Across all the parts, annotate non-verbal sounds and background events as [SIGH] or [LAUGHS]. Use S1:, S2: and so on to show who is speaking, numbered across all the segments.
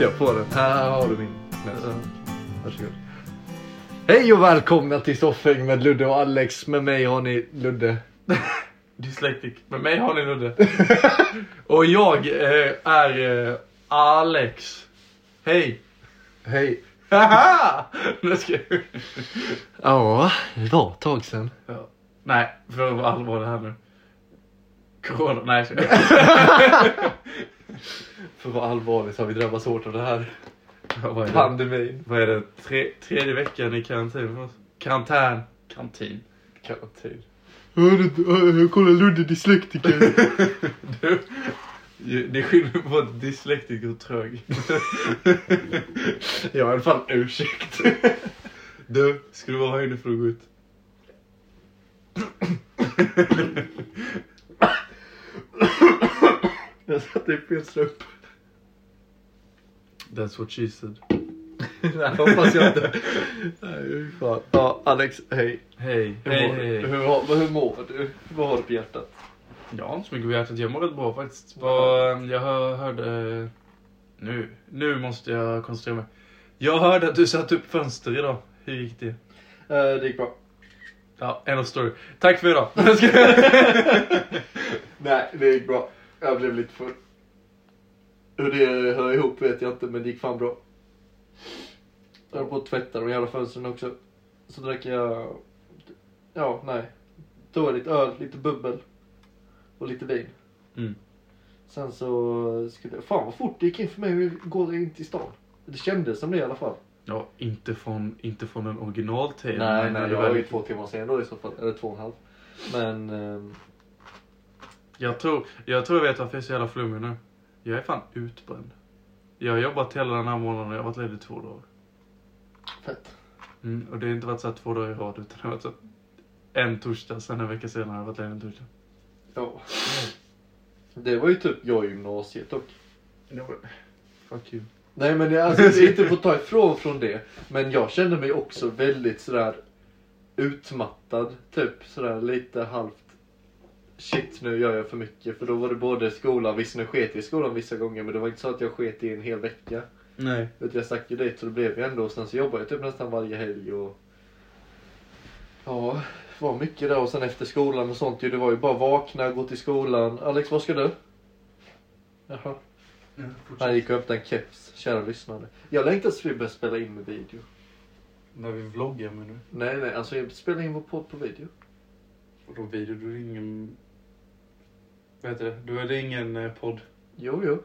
S1: tryckte jag på den. Här har du min. Ja, Varsågod. Hej och välkomna till Soffhäng med Ludde och Alex. Med mig har ni Ludde. [LAUGHS]
S2: Dyslektik. Med mig har ni Ludde. [LAUGHS] Och jag eh, är eh, Alex. Hej.
S1: Hej.
S2: Haha! [LAUGHS] Nu ska jag...
S1: Ja, det var ett tag sedan.
S2: Ja. Nej, för att vara allvarlig här nu. Corona, nej så
S1: För att vara allvarlig så har vi drabbats hårt av det här
S2: vad, är det?
S1: pandemin.
S2: vad är det? Tre, tredje veckan i karantän för oss. Karantän. Karantin.
S1: Karantin. Hörru, kolla Ludde dyslektiker.
S2: Du, det är skillnad på att dyslektiker och trög.
S1: Jag har i alla fall ursäkt.
S2: Du, ska du vara här inne för att gå ut?
S1: Jag satte i fel strup.
S2: That's what she said. [LAUGHS]
S1: Nej, hoppas jag inte. Nej, fy fan. Ja, Alex, hej.
S2: Hej.
S1: Hur,
S2: Hej,
S1: mår,
S2: hej.
S1: hur, har- hur mår du? Vad har du på hjärtat?
S2: Jag har inte så mycket på hjärtat. Jag mår rätt bra faktiskt. Vad, jag hör, hörde... Nu, nu måste jag koncentrera mig. Jag hörde att du satte upp fönster idag. Hur gick det?
S1: Uh, det gick bra.
S2: Ja, end of story. Tack för idag. [LAUGHS]
S1: Nej, det gick bra. Jag blev lite full. Hur det hör ihop vet jag inte, men det gick fan bra. Jag höll på att tvätta de jävla fönstren också. Så drack jag... Ja, nej. Jag lite öl, lite bubbel. Och lite vin.
S2: Mm.
S1: Sen så skulle jag... Fan vad fort det gick in för mig att gå in till stan. Det kändes som det i alla fall.
S2: Ja, inte från, inte från en original-tv.
S1: Nej, nej,
S2: det var
S1: ju två timmar sen då i så fall. Eller två och en halv. Men... ehm,
S2: Jag tror, jag tror jag vet varför jag är så jävla flummig nu. Jag är fan utbränd. Jag har jobbat hela den här månaden och jag har varit ledig två dagar.
S1: fett.
S2: Mm, och det har inte varit så här två dagar i rad utan det har varit så en torsdag, sen en vecka senare har jag varit ledig en torsdag.
S1: Ja. Det var ju typ jag i gymnasiet och
S2: Fuck you.
S1: Nej men jag, alltså, det är inte att ta ifrån från det. Men jag kände mig också väldigt sådär utmattad. Typ sådär lite halvt shit nu gör jag för mycket. För då var det både skolan, visst nu sket i skolan vissa gånger men det var inte så att jag sket i en hel vecka.
S2: Nej.
S1: Utan jag stack ju dit så det blev ju ändå. Och sen så jobbade jag typ nästan varje helg och Ja, var mycket där och sen efter skolan och sånt ju. Det var ju bara vakna, gå till skolan. Alex, vad ska du? Jaha. Han gick och öppnade en keps, kära lyssnare. Jag längtar tills vi börjar spela in med video.
S2: När vi vloggar med nu.
S1: Nej, nej, alltså jag spelar in vår podd på video.
S2: Och då video, då är ingen... Vad heter det? Då är det ingen eh, podd.
S1: Jo, jo.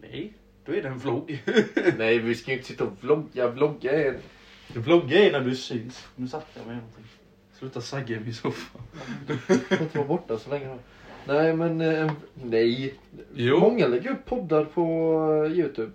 S2: Nej, då är det en vlogg. [LAUGHS]
S1: nej, vi ska ju inte sitta och vlogga. Vlogga är en...
S2: Vlogga är när du syns. Nu satte jag mig någonting. Sluta sagga i min soffa.
S1: får inte vara borta så länge. Nej, men eh, nej.
S2: Jo.
S1: Många lägger upp poddar på eh, Youtube.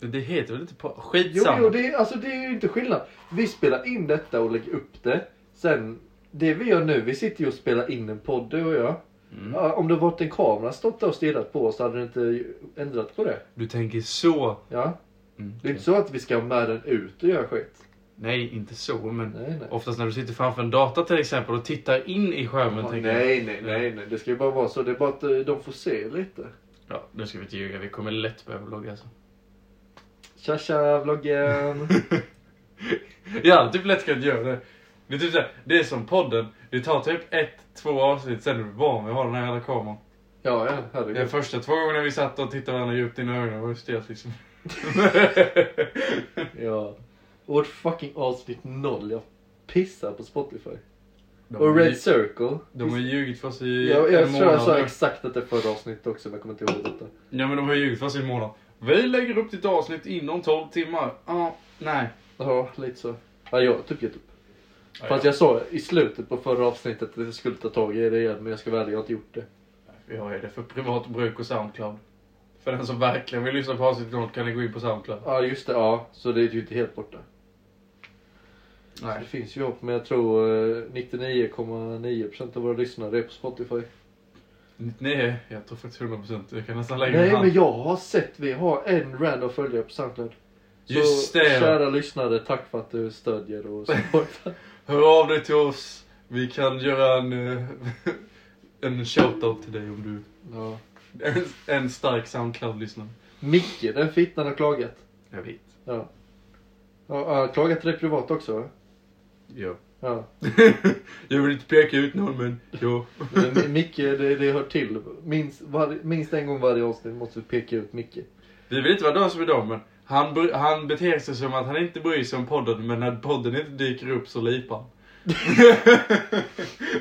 S2: Det heter väl inte podd?
S1: Jo,
S2: Skitsamma.
S1: jo, det, är- alltså, det är ju inte skillnad. Vi spelar in detta och lägger upp det. Sen, det vi gör nu, vi sitter ju och spelar in en podd, du och jag.
S2: Mm.
S1: Ja, om det varit en kamera stått där och stirrat på oss hade det inte ändrat på det.
S2: Du tänker så.
S1: Ja.
S2: Mm,
S1: Det är inte så att vi ska med den ut och göra skit.
S2: Nej, inte så, men
S1: Nej, nej.
S2: oftast när du sitter framför en data till exempel och tittar in i skärmen
S1: Ja,
S2: tänker
S1: nej, nej, nej, nej. Det ska ju bara vara så. Det är bara att eh, de får se lite.
S2: Ja, nu ska vi inte ljuga. Vi kommer lätt börja vlogga alltså.
S1: Tja, tja, vloggen. [LAUGHS]
S2: Hade typ lätt kunnat göra det. Det är typ det är som podden. Det tar typ ett, två avsnitt sen är du van vid att ha den här jävla kameran.
S1: ja, ja,
S2: De
S1: herregud.
S2: första två gångerna vi satt och tittade varandra djupt in i ögonen var det stelt liksom. [LAUGHS]
S1: Ja. Vårt fucking avsnitt noll. Jag pissar på Spotify.
S2: De
S1: Och Red
S2: ju-
S1: Circle.
S2: De har ljugit för oss i
S1: Jag, jag
S2: en
S1: tror jag
S2: månad
S1: sa
S2: nu.
S1: exakt att det är förra avsnittet också, men jag kommer inte ihåg detta.
S2: Ja men de har ljugit för oss i en månad. Vi lägger upp ditt avsnitt inom 12 timmar. Ja, nej.
S1: Ja, lite så. Ja, jag har typ gett upp. Fast jag sa i slutet på förra avsnittet att jag skulle ta tag i det igen, men jag ska väl jag har inte gjort det.
S2: Vi har ju det för privat bruk och Soundcloud. För den som verkligen vill lyssna på avsnitt noll kan ni gå in på Soundcloud.
S1: Ja, just det. Ja, så det är ju inte helt borta. Så det finns ju hopp, men jag tror eh, 99,9% av våra lyssnare är på Spotify.
S2: Nej, jag tror faktiskt 100%. Jag kan nästan lägga
S1: Nej, men jag har sett, vi har en random följare på Soundcloud. Så
S2: Just det.
S1: kära lyssnare, tack för att du stödjer och [LAUGHS] supportar.
S2: Hör av dig till oss. Vi kan göra en, eh, [LAUGHS] en shoutout till dig om du
S1: ja.
S2: En, en stark Soundcloud-lyssnare.
S1: Micke, den fittan har klagat.
S2: Jag vet.
S1: Ja. Ja, han har klagat till dig privat också va?
S2: Ja.
S1: Ja. [LAUGHS]
S2: jag vill inte peka ut någon men ja.
S1: Men Micke, det, det hör till. Minst, var, minst en gång varje avsnitt måste vi peka ut Micke.
S2: Vi vill inte vara de som är de men han, han beter sig som att han inte bryr sig om podden men när podden inte dyker upp så lipar han. [LAUGHS]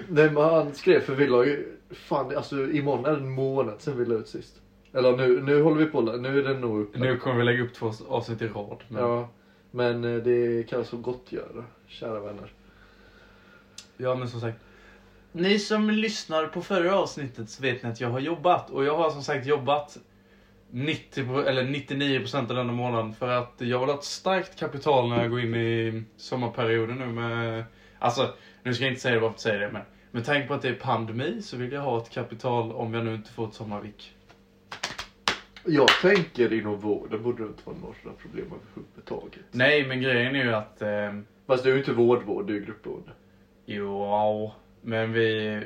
S1: Nej men han skrev för vi la ju, fan alltså imorgon är det en månad sen vi la ut sist. Eller nu, nu håller vi på, nu är den nog uppe.
S2: Nu kommer vi lägga upp två avsnitt i rad. Men...
S1: Ja. Men eh, det kan så gott göra, kära vänner.
S2: Ja men som sagt. Ni som lyssnar på förra avsnittet så vet ni att jag har jobbat. Och jag har som sagt jobbat 90 på- eller 99% av denna månaden. För att jag vill ha ett starkt kapital när jag går in i sommarperioden nu med... Alltså, nu ska jag inte säga det bara för att säga det men med tanke på att det är pandemi så vill jag ha ett kapital om jag nu inte får ett sommarvik.
S1: Jag tänker inom vården borde det inte vara några problem överhuvudtaget.
S2: Nej men grejen är ju att... Eh,
S1: Fast du är ju inte vårdvård, du är gruppboende.
S2: Jo, men vi...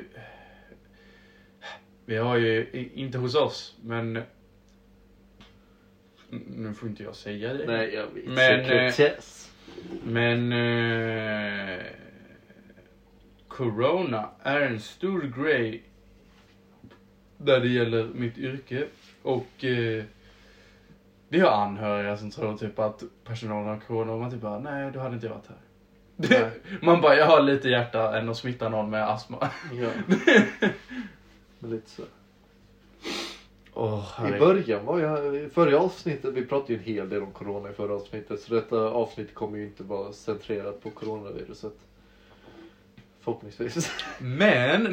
S2: Vi har ju, inte hos oss, men... Nu får inte jag säga det.
S1: Nej, jag vet.
S2: Men,
S1: Sekretess.
S2: Men... Eh, corona är en stor grej där det gäller mitt yrke. Och eh, vi har anhöriga som tror typ att personalen har corona och man typ bara, nej då hade inte varit här.
S1: Nej. [LAUGHS]
S2: Man bara, jag har lite hjärta än att smitta någon med astma.
S1: Ja. [LAUGHS] Lite så.
S2: Åh,
S1: I början var jag, förra avsnittet, vi pratade ju en hel del om corona i förra avsnittet. Så detta avsnitt kommer ju inte vara centrerat på coronaviruset. Förhoppningsvis. [LAUGHS]
S2: Men!
S1: Men,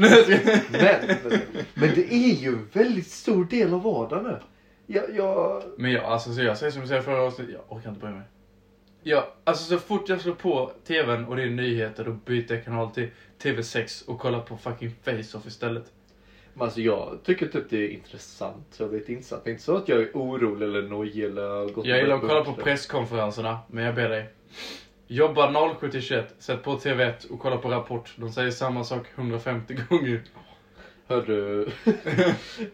S1: men det är ju en väldigt stor del av vardagen nu. Jag, jag,
S2: Men jag, alltså så jag säger som jag säger förra avsnittet, jag orkar inte bry mig. Ja, alltså så fort jag slår på tvn och det är nyheter då byter jag kanal till TV6 och kollar på fucking Face-Off istället.
S1: Men alltså jag tycker typ det är intressant. Jag vet insatt. Det är inte så att jag är orolig eller nojig eller gått
S2: Jag gillar att kolla på presskonferenserna, men jag ber dig. Jobba 07 till 21, sätt på TV1 och kolla på Rapport. De säger samma sak 150 gånger.
S1: Hörde du,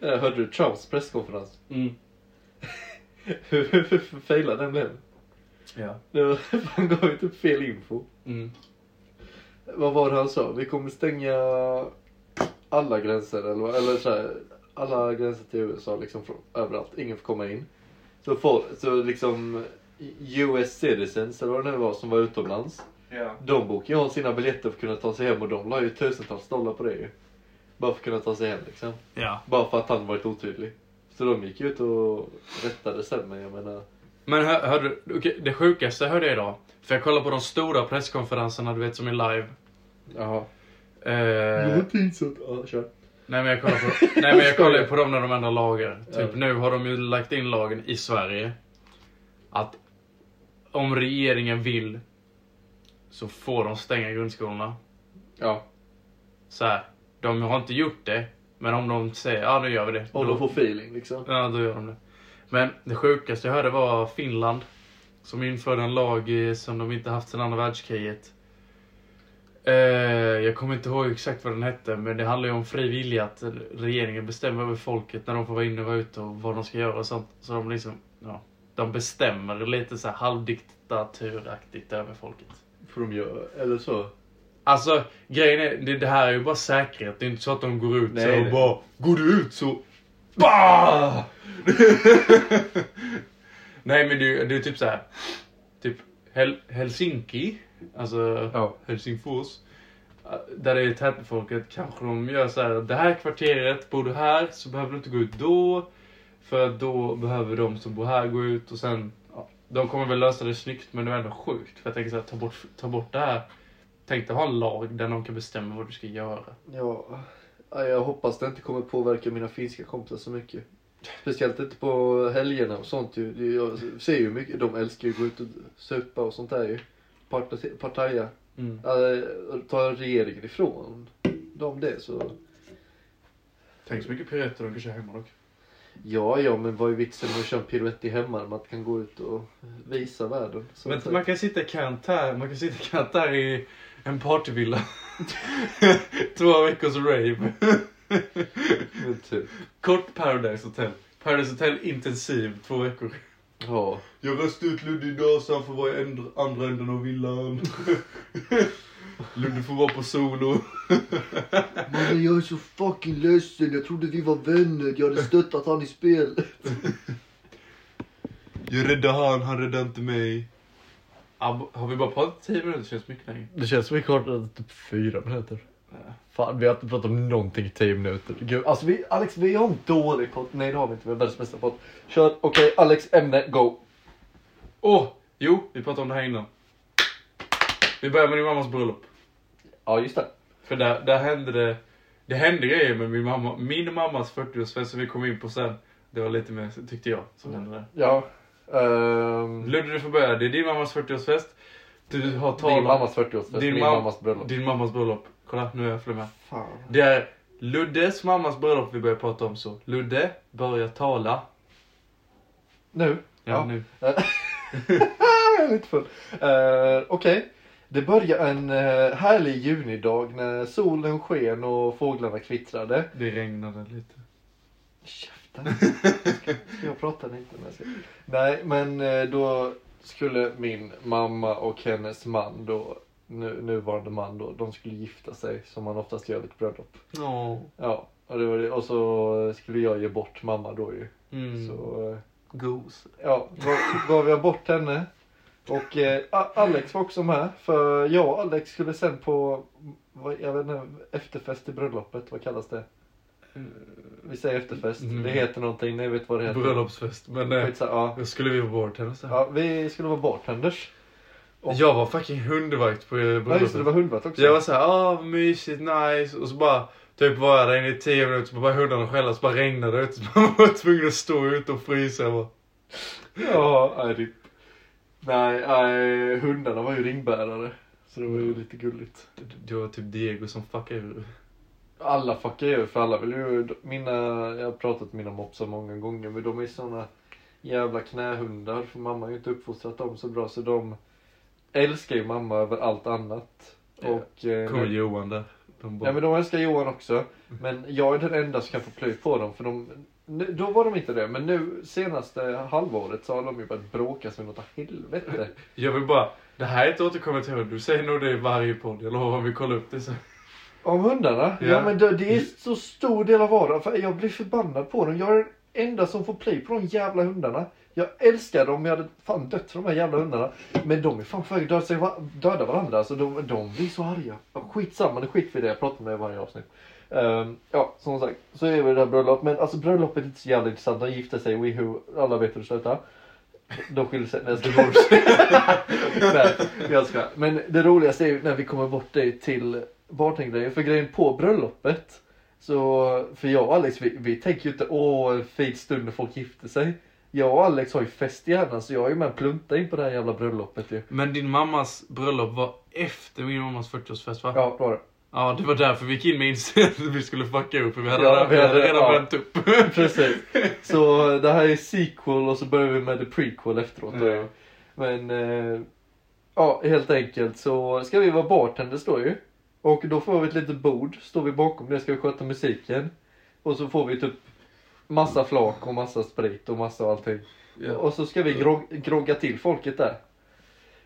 S1: [LAUGHS] hörde du Trumps presskonferens?
S2: Mm. [LAUGHS]
S1: Hur failade den blev?
S2: Ja. [LAUGHS]
S1: Han gav ju typ fel info.
S2: Mm.
S1: Vad var det han sa? Vi kommer stänga alla gränser eller, eller så här, alla gränser till USA liksom från överallt. Ingen får komma in. Så, folk, så liksom US citizens eller vad det nu var som var utomlands.
S2: Ja.
S1: De bokade ju ha sina biljetter för att kunna ta sig hem och de la ju tusentals dollar på det ju. Bara för att kunna ta sig hem liksom.
S2: Ja.
S1: Bara för att han varit otydlig. Så de gick ut och rättade sen men jag menar.
S2: Men hör, hörde du, okej, det sjukaste hörde jag idag. För jag kollar på de stora presskonferenserna, du vet som är live.
S1: Jaha.
S2: Eh,
S1: inte insatt. Ja, kör.
S2: nej men jag kollar på, nej men jag kollar på dem när de ändrar lagar. Typ
S1: Ja.
S2: nu har de ju lagt in lagen i Sverige. Att om regeringen vill så får de stänga grundskolorna.
S1: Ja.
S2: Så här, de har inte gjort det. Men om de säger ja nu gör vi det.
S1: Om de får feeling liksom.
S2: Ja, då gör de det. Men det sjukaste jag hörde var Finland. Som införde en lag som de inte haft sedan andra världskriget. Eh, jag kommer inte ihåg exakt vad den hette, men det handlar ju om fri vilja. Att regeringen bestämmer över folket när de får vara inne och vara ute och vad de ska göra och sånt. Så de liksom, ja. De bestämmer lite så här halvdiktaturaktigt över folket.
S1: Får de göra, eller så.
S2: Alltså, grejen är, det, det här är ju bara säkerhet. Det är inte så att de går ut
S1: Nej,
S2: så och bara, går du ut så... Bah! [LAUGHS] nej men det, det är typ så här. Typ Hel Helsinki, alltså
S1: Ja.
S2: Helsingfors. äh, Där det är tätbefolkat kanske de gör så här. Det här kvarteret, bor du här så behöver du inte gå ut då. För då behöver de som bor här gå ut och sen... Ja, de kommer väl lösa det snyggt men det är ändå sjukt. För jag tänker så här, ta bort, ta bort det här. Tänk dig ha en lag där någon kan bestämma vad du ska göra.
S1: Ja. Ja, Jag hoppas det inte kommer påverka mina finska kompisar så mycket. Speciellt inte på helgerna och sånt ju. Jag ser ju mycket, de älskar ju att gå ut och supa och sånt där ju. Parta- Partaja.
S2: Mm.
S1: Äh, tar regeringen ifrån dem det så.
S2: Tänk så mycket piruetter de kan köra hemma dock.
S1: Ja, ja, men vad är vitsen med att köra en piruett i hemma? Man kan gå ut och visa världen. Så
S2: Men man kan sitta i karantän, man kan sitta i karantän i en partyvilla. [LAUGHS] Två veckors rave.
S1: Men typ.
S2: Kort Paradise Hotel. Paradise Hotel intensiv två veckor.
S1: Ja.
S2: Jag röstade ut Ludde idag så han får vara i andra änden av villan. [LAUGHS] Ludde får vara på solo.
S1: Mannen jag är så fucking ledsen. Jag trodde vi var vänner. Jag hade stöttat han i spel.
S2: Jag räddade han, han räddade inte mig. Har vi bara pratat 10 minuter? Det känns mycket länge.
S1: Det känns som vi kortade typ fyra minuter. Fan, vi har inte pratat om någonting i tio minuter. Gud, alltså vi, Alex, vi har en dålig podd. Nej, det har vi inte. Vi har världens bästa podd. Kör. Okej, Alex, ämne, go.
S2: Åh! Oh, jo, vi pratade om det här innan. Vi börjar med din mammas bröllop.
S1: Ja, just det.
S2: För där, där hände det, det hände grejer med min mamma, min mammas 40-årsfest som vi kom in på sen. Det var lite mer, tyckte jag, som hände där.
S1: Ja. Um,
S2: Ludde du får börja, det är din mammas 40-årsfest. Du har
S1: din
S2: talat
S1: mammas 40-årsfest,
S2: Din
S1: min
S2: mam-
S1: mammas bröllop.
S2: din mammas bröllop. Kolla, nu är jag med.
S1: Fan.
S2: Det är Luddes mammas bröllop vi börjar prata om så. Ludde, börja tala.
S1: Nu?
S2: Ja, nu. [LAUGHS]
S1: jag är lite full. Uh, Okej. Det börjar en uh, härlig junidag när solen sken och fåglarna kvittrade.
S2: Det regnade lite.
S1: Käften. Jag prata lite? Nej, jag ska- Nej, men eh, då skulle min mamma och hennes man då, nu, nuvarande man då, de skulle gifta sig som man oftast gör vid ett bröllop.
S2: Ja.
S1: Ja, och, det var det. och så skulle jag ge bort mamma då ju.
S2: Mm.
S1: Så eh,
S2: Gos.
S1: ja, gav, jag bort henne. Och eh, Alex var också med, för jag och Alex skulle sen på, vad, jag vet inte, efterfest till bröllopet, vad kallas det? Vi säger efterfest,
S2: Mm.
S1: det heter någonting, ni vet vad det heter.
S2: Bröllopsfest. Men eh,
S1: Skitsa- ja.
S2: då skulle vi vara bartenders
S1: ja, vi skulle vara bartenders. Och-
S2: Jag var fucking hundvakt på eh,
S1: Ja just det, det
S2: bröllopet.
S1: var hundvakt också.
S2: Jag var såhär, ah vad mysigt, nice. Och så bara, typ var jag där inne i 10 minuter, så bara hundarna skälla, så bara regnade det ut. [LAUGHS] Så man var tvungen att stå ute och frysa. Bara,
S1: Ja, nej, det... nej, nej, hundarna var ju ringbärare. Så det var ju lite gulligt.
S2: Det var typ Diego som fuckade ur.
S1: Alla fuckar ju för alla vill ju, mina, jag har pratat med mina mopsar många gånger men de är såna jävla knähundar för mamma har ju inte uppfostrat dem så bra så de älskar ju mamma över allt annat.
S2: Ja.
S1: Och, eh,
S2: Kommer Johan där. De bara,
S1: Ja men de älskar Johan också. Men jag är den enda som kan få plöj på dem för de, nu, då var de inte det. Men nu senaste halvåret så har de ju börjat bråka som något helvete. [LAUGHS]
S2: Jag vill bara, det här är ett återkommande tema. Du säger nog det i varje podd. Jag lovar vi kollar upp det sen.
S1: Om hundarna? Ja,
S2: Ja.
S1: men det, det är så stor del av vardagen. För jag blir förbannad på dem. Jag är den enda som får play på de jävla hundarna. Jag älskar dem. Jag hade fan dött för de här jävla hundarna. Men de är fan på väg att döda, döda varandra. Alltså de, de blir så arga. Skitsamma, det skit för det. Jag pratar med i varje avsnitt. Um, ja, som sagt. Så är vi det där bröllopet. Men alltså bröllopet är inte så jävla intressant. De gifte sig, weho. Alla vet hur det slutar. De skiljer sig. Nej, jag [LAUGHS] ska Nej, jag ska. Men det roligaste är ju när vi kommer bort dig till bartendgrejen. För grejen på bröllopet. Så, för jag och Alex, vi, vi tänker ju inte åh, en fin stund när folk gifter sig. Jag och Alex har ju fest i hjärnan så jag är ju med och pluntar in på det här jävla bröllopet ju.
S2: Men din mammas bröllop var efter min mammas 40-årsfest va?
S1: Ja, det var det.
S2: Ja, det var därför vi gick in med inställningen att vi skulle fucka upp. Vi hade,
S1: Ja,
S2: vi hade redan
S1: ja.
S2: bränt upp. [LAUGHS]
S1: Precis. Så det här är sequel och så börjar vi med the prequel efteråt.
S2: Ja.
S1: Men, eh, ja helt enkelt så ska vi vara bartenders då ju. Och då får vi ett litet bord, står vi bakom det, ska vi sköta musiken. Och så får vi typ massa flak och massa sprit och massa allting.
S2: Ja.
S1: Och så ska vi grog grogga till folket där.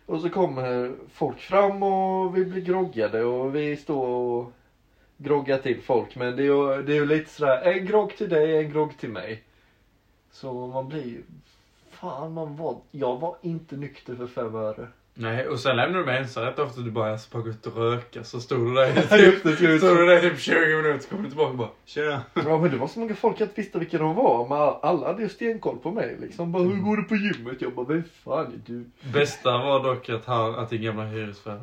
S1: Och så kommer folk fram och vi blir groggade och vi står och groggar till folk. Men det är ju, det är ju lite sådär, en grogg till dig, en grogg till mig. Så man blir ju, fan man var, jag var inte nykter för fem öre.
S2: Nej, och sen lämnade du mig ensam rätt ofta. Du bara, jag ska bara gå ut och röka. Så stod du där
S1: vi- [LAUGHS]
S2: stod du där typ 20 minuter. Så kom du tillbaka och bara, tjena.
S1: Ja men det var så många folk jag inte visste vilka de var. Men alla hade ju stenkoll på mig liksom. Bara, hur går det på gymmet? Jag bara, vem fan är du?
S2: Bästa var dock att, han, att din gamla hyresvärd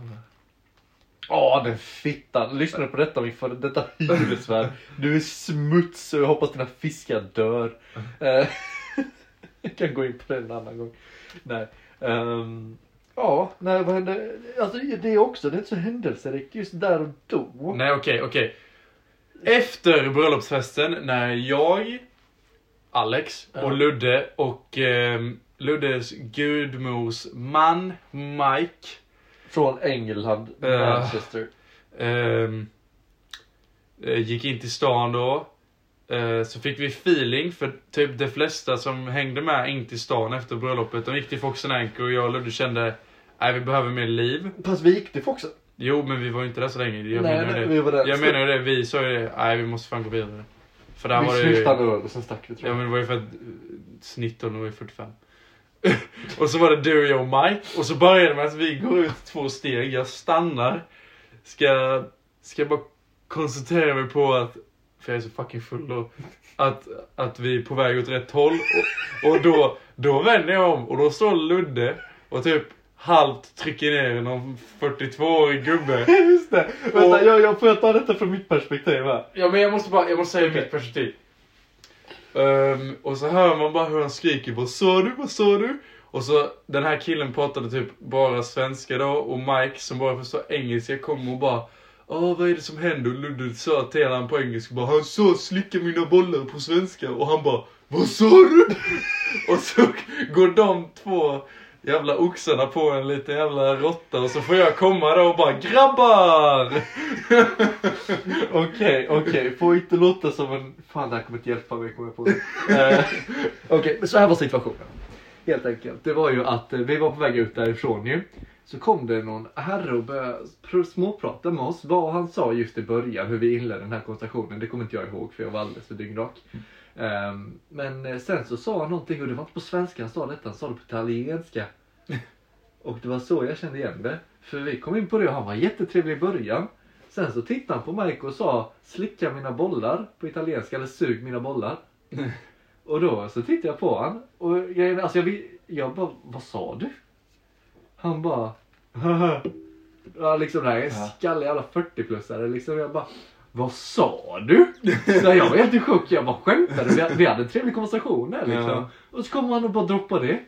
S1: Ja, den fittan. Lyssnar du på detta min före detta hyresvärd. Du är smutsig och jag hoppas dina fiskar dör. Eh, [LAUGHS] Jag kan gå in på det en annan gång. Nej. Ehm, ja, nej vad hände? Alltså det är också, det är inte så händelserikt just där och då.
S2: Nej, okej, okej. Efter bröllopsfesten när jag, Alex
S1: Ja.
S2: och Ludde och ehm, Luddes gudmors man, Mike,
S1: Från England,
S2: Eh.
S1: Manchester.
S2: ehm, eh, gick in till stan då. Eh, så fick vi feeling för typ de flesta som hängde med in till stan efter bröllopet. De gick till Fox Anchor och jag och Ludde kände Nej vi behöver mer liv.
S1: Fast vi gick till Foxen.
S2: Jo men vi var ju inte där så länge. Jag
S1: Nej,
S2: menar
S1: nej, vi
S2: det.
S1: var där.
S2: Jag menar ju det. Vi sa ju det. Nej vi måste fan gå vidare. För där
S1: vi
S2: var det ju...
S1: öl och sen stack vi tror
S2: Ja
S1: jag.
S2: men det var ju för att eh, snitton var ju 45. [LAUGHS] och så var det du, jag och Mike. Och så började det med att vi går ut två steg. Jag stannar. Ska, ska bara koncentrera mig på att, för jag är så fucking full då. Att, att vi är på väg åt rätt håll. Och, och då, då vänder jag om och då står Ludde och typ halvt trycker ner någon 42-årig gubbe. [LAUGHS]
S1: Just det. Vänta,
S2: Och-
S1: jag, jag får jag ta detta från mitt perspektiv här.
S2: Ja men jag måste bara, jag måste säga
S1: Okej.
S2: mitt perspektiv. Ehm, och så hör man bara hur han skriker Vad sa du? Vad sa du? Och så den här killen pratade typ bara svenska då och Mike som bara förstår engelska kom och bara Åh vad är det som händer? Och Ludde sa till honom på engelska bara Han sa slicka mina bollar på svenska och han bara Vad sa du? [LAUGHS] och så går de två jävla oxarna på en liten jävla råtta och så får jag komma då och bara GRABBAR! [LAUGHS]
S1: Okej, okej. Får inte låta som en... Fan, det här kommer inte hjälpa mig, kommer jag på. [LAUGHS] Eh, Okej, men så här var situationen. Helt enkelt. Det var ju att eh, vi var på väg ut därifrån ju. Så kom det någon herre och började pr- småprata med oss. Vad han sa just i början, hur vi inledde den här konversationen, det kommer inte jag ihåg för jag var alldeles för dyngrak. Ehm, men eh, sen så sa han någonting och det var inte på svenska han sa detta, han sa det på italienska. [LAUGHS] Och det var så jag kände igen det. För vi kom in på det och han var jättetrevlig i början. Sen så tittade han på Mike och sa slicka mina bollar på italienska eller sug mina bollar. [LAUGHS] och då så tittade jag på han och jag, alltså jag, jag bara, vad sa du? Han bara. [LAUGHS] Ja, liksom det här är en skallig jävla 40-plussare liksom. Jag bara, vad sa du? [LAUGHS] Så jag var helt i chock. Jag bara skämtade. Vi, vi hade en trevlig konversation där liksom.
S2: Ja.
S1: Och så kommer han och bara droppar det.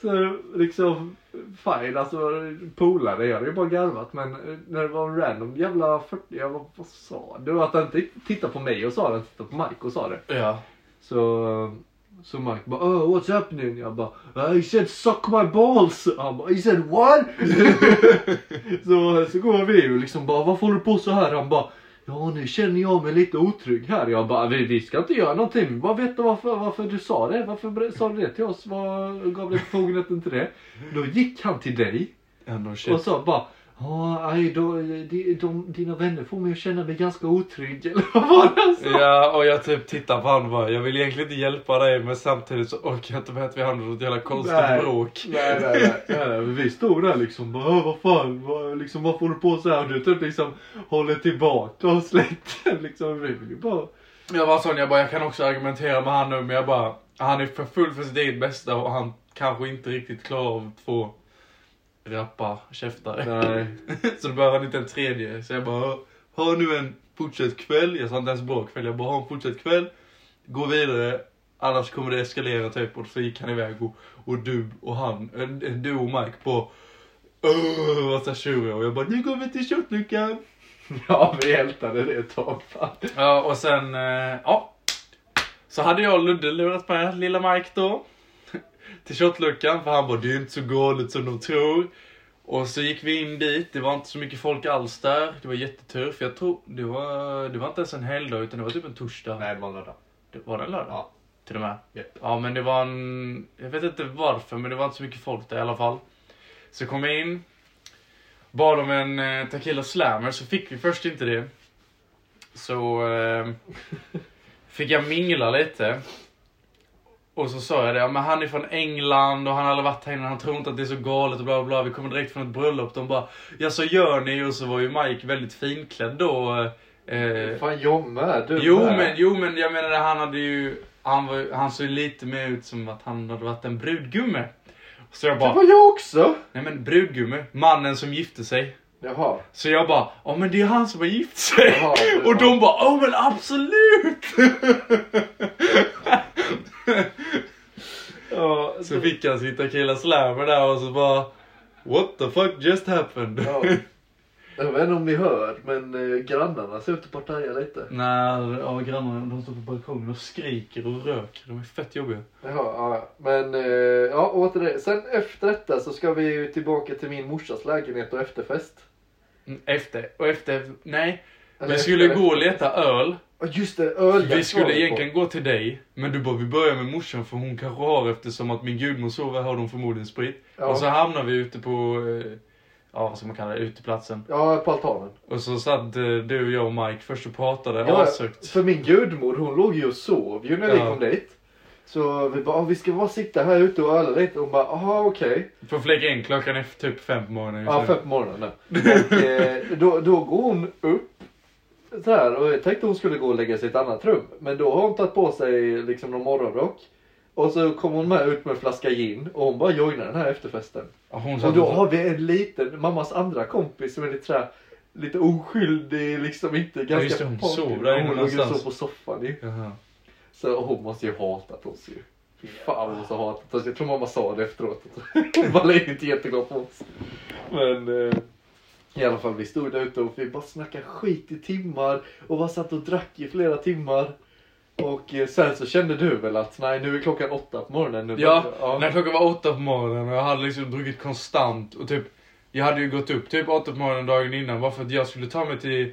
S1: Så liksom, fine alltså polare, jag hade ju bara garvat men eh, när det var en random jävla 40, jag bara, vad sa du? Att han inte tittade på mig och sa det, han tittade på Mike och sa det.
S2: Ja.
S1: Så, så Mike bara, oh what's happening? Jag bara, "Uh, he said suck my balls. Han bara, he said what? [LAUGHS] så, så går vi och liksom bara, varför håller du på så här? Han bara, ja nu känner jag mig lite otrygg här. Jag bara, vi, vi ska inte göra någonting. Vi bara veta varför, varför du sa det. Varför sa du det till oss? Vad gav dig befogenheten till det? Då gick han till dig och sa bara, Ja, aj, då, de, de, dina vänner får mig att känna mig ganska otrygg. [LAUGHS] Eller vad var det sa?
S2: Ja, och jag typ tittar på honom bara, jag vill egentligen inte hjälpa dig men samtidigt så orkar jag inte med att vi hamnar i något jävla konstigt
S1: Nej.
S2: bråk.
S1: Nej, nej, nej, nej, Vi stod där liksom bara, "Åh, vad fan, vad, liksom, varför håller du på så här? Du typ liksom håller tillbaka och släkten liksom. Vi vill ju bara...
S2: Jag var sån, jag bara, jag kan också argumentera med han nu men jag bara, han är för full för sitt eget bästa och han kanske inte riktigt klarar av två rappa käftare.
S1: Nej. [LAUGHS]
S2: så då behöver han inte en tredje. Så jag bara, ha nu en fortsatt kväll. Jag sa inte ens bra kväll, jag bara, ha en fortsatt kväll. Gå vidare, annars kommer det eskalera typ. Och så gick han iväg och, och du och han, du och Mike på Öh, vad så tjuriga och jag bara, nu går vi till shotluckan. [LAUGHS]
S1: Ja, vi ältade det ett tag.
S2: Ja, och sen, eh, ja. Så hade jag och Ludde lurat med lilla Mike då. Till shotluckan, för han bara, det är inte så galet som de tror. Och så gick vi in dit, det var inte så mycket folk alls där. Det var jättetur, för jag tror, det var, det var inte ens en helgdag utan det var typ en torsdag.
S1: Nej, det var lördag.
S2: Det, var det en lördag?
S1: Ja.
S2: Till och med?
S1: Japp.
S2: Ja, men det var en, jag vet inte varför, men det var inte så mycket folk där i alla fall. Så kom jag in, bad om en eh, tequila slammer, så fick vi först inte det. Så eh, [LAUGHS] fick jag mingla lite. Och så sa jag det, ja, men han är från England och han har aldrig varit här innan, han tror inte att det är så galet och bla bla bla. Vi kommer direkt från ett bröllop. De bara, ja så gör ni? Och så var ju Mike väldigt finklädd då. Eh,
S1: Fan, jag med. Du
S2: Jo
S1: med.
S2: men, jo men jag menar han hade ju, han, var, han såg lite mer ut som att han hade varit en brudgumme. Så jag
S1: Det
S2: bara,
S1: var jag också.
S2: nej men brudgumme, mannen som gifte sig.
S1: Jaha.
S2: Så jag bara, ja men det är han som har gift sig.
S1: Jaha, det [LAUGHS]
S2: Och de bara, ja men absolut! [LAUGHS] Så fick han sitta killa slammer där och så bara, what the fuck just happened?
S1: Ja. Jag vet inte om ni hör, men eh, grannarna ser ut att partaja lite.
S2: Nej, ja grannarna de står på balkongen och skriker och röker. De är fett jobbiga.
S1: Jaha, ja. Men eh, ja, åter det. Sen efter detta så ska vi ju tillbaka till min morsas lägenhet och efterfest.
S2: Mm, Efter, och efter, nej.
S1: Eller
S2: Vi skulle
S1: efter-
S2: gå och leta öl.
S1: Just det, öljakt
S2: Vi skulle egentligen gå till dig, men du bara vi börjar med morsan för hon kanske har eftersom att min gudmor sover har de förmodligen sprit.
S1: Ja.
S2: Och så hamnar vi ute på, eh, ja vad ska man kalla det, uteplatsen.
S1: Ja, på altanen.
S2: Och så satt eh, du, jag och Mike först och pratade
S1: Ja,
S2: ashögt.
S1: för min gudmor hon låg ju och sov ju när vi
S2: Ja.
S1: kom dit. Så vi bara, "Ah, vi ska bara sitta här ute och öla lite. Och hon bara, jaha okej.
S2: På fläck en klockan är typ fem på morgonen
S1: Ja, fem på morgonen. Och eh, då, då går hon upp. Så här, och jag tänkte hon skulle gå och lägga sig i ett annat rum. Men då har hon tagit på sig liksom någon morgonrock. Och så kommer hon med ut med en flaska gin och hon bara joinar den här efterfesten.
S2: Ja, hon
S1: Och då har vi en liten, mammas andra kompis som är lite såhär, lite oskyldig, liksom inte ganska
S2: just det, hon sov där inne
S1: Hon låg
S2: någonstans.
S1: så på soffan ju.
S2: Jaha.
S1: Så hon måste ju hatat oss ju. Fy fan hon måste ha hatat oss. Jag tror mamma sa det efteråt. [LAUGHS] Hon var inte jätteglad på oss. Men eh, i alla fall vi stod där ute och vi bara snackade skit i timmar. Och bara satt och drack i flera timmar. Och eh, sen så kände du väl att nej nu är klockan åtta på morgonen. Nu
S2: Ja,
S1: ja.
S2: när klockan var åtta på morgonen och jag hade liksom druckit konstant och typ Jag hade ju gått upp typ åtta på morgonen dagen innan bara för att jag skulle ta mig till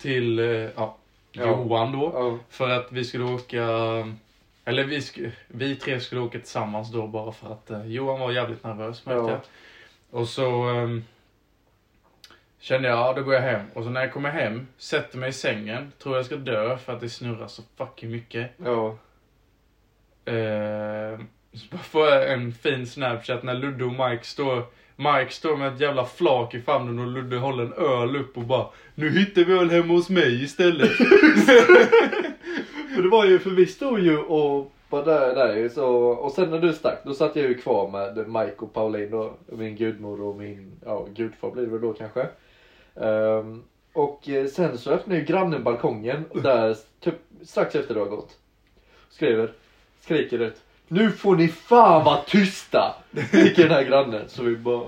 S2: Till, eh, ja. Johan då.
S1: Ja.
S2: För att vi skulle åka Eller vi, sk- vi tre skulle åka tillsammans då bara för att eh, Johan var jävligt nervös märkte
S1: Ja.
S2: jag. Och så ehm, Kände jag, ja då går jag hem. Och så när jag kommer hem, sätter mig i sängen, tror jag ska dö för att det snurrar så fucking mycket.
S1: ja.
S2: Eh, så bara får jag en fin snapchat när Ludde och Mike står Mike står med ett jävla flak i famnen och Ludde håller en öl upp och bara Nu hittar vi öl hemma hos mig istället. [LAUGHS]
S1: För det var ju, för vi stod ju och var där, där ju, så, och sen när du stack då satt jag ju kvar med Mike och Pauline då, min gudmor och min, ja gudfar blir det väl då kanske. Ehm, och eh, sen så öppnade ju grannen balkongen där typ strax efter det har gått. Skriver, skriker ut. Nu får ni fan vara tysta! Skriker den här grannen. Så vi bara,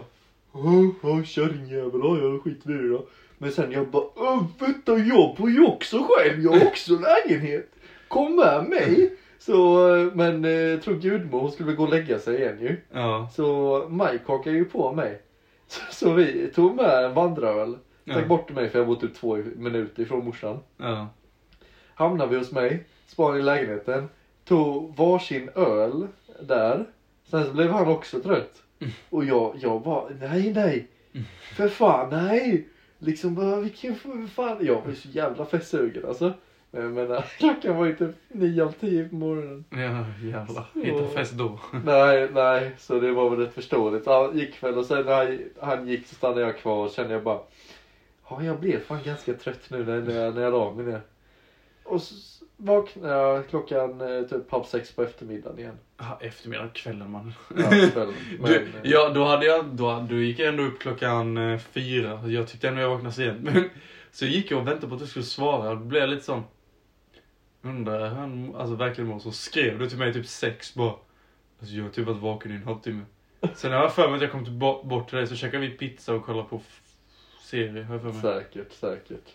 S1: "Åh, ja kärringjävel, ja ja skit i det då. Men sen jag bara, "Åh, vänta jag bor ju också själv, jag har också lägenhet. Kom med mig. Så, eh, men eh, tror gudmor hon skulle gå och lägga sig igen ju.
S2: ja.
S1: Så Mike hakade ju på mig. Så, så vi tog med en vandraröl.
S2: Ja.
S1: bort mig för jag var typ två minuter ifrån morsan.
S2: Ja.
S1: Hamnade vi hos mig, spanade i lägenheten. Tog varsin öl där. Sen så blev han också trött. Och jag, jag bara, nej nej. För fan nej. Liksom vilken för fan. Jag var så jävla festsugen alltså. Men jag menar, [LAUGHS] klockan var ju typ nio av tio på morgonen.
S2: Ja, jävlar. Hitta fest då. [LAUGHS]
S1: Nej, nej, så det var väl rätt förståeligt. Han gick väl och sen när han, han gick så stannade jag kvar och kände jag bara Ja, jag blev fan ganska trött nu när, när, jag, när jag la mig ner. Och så vaknade jag klockan eh, typ halv sex på eftermiddagen igen.
S2: Ah, eftermiddag, kvällen man.
S1: Ja, [LAUGHS] kvällen. Men,
S2: Du,
S1: eh,
S2: ja, då hade jag, då, då gick jag ändå upp klockan eh, fyra. Jag tyckte ändå jag vaknade sent. [LAUGHS] Men, så gick jag och väntade på att du skulle svara. Då blev jag lite sån. Undrar hur han alltså, verkligen mår. Så skrev du till mig typ sex bara. Alltså jag har typ varit vaken i en halvtimme. Sen har jag för mig att jag kom till, bort, till dig så käkade vi pizza och kollade på serie. Har jag för mig.
S1: Säkert, säkert.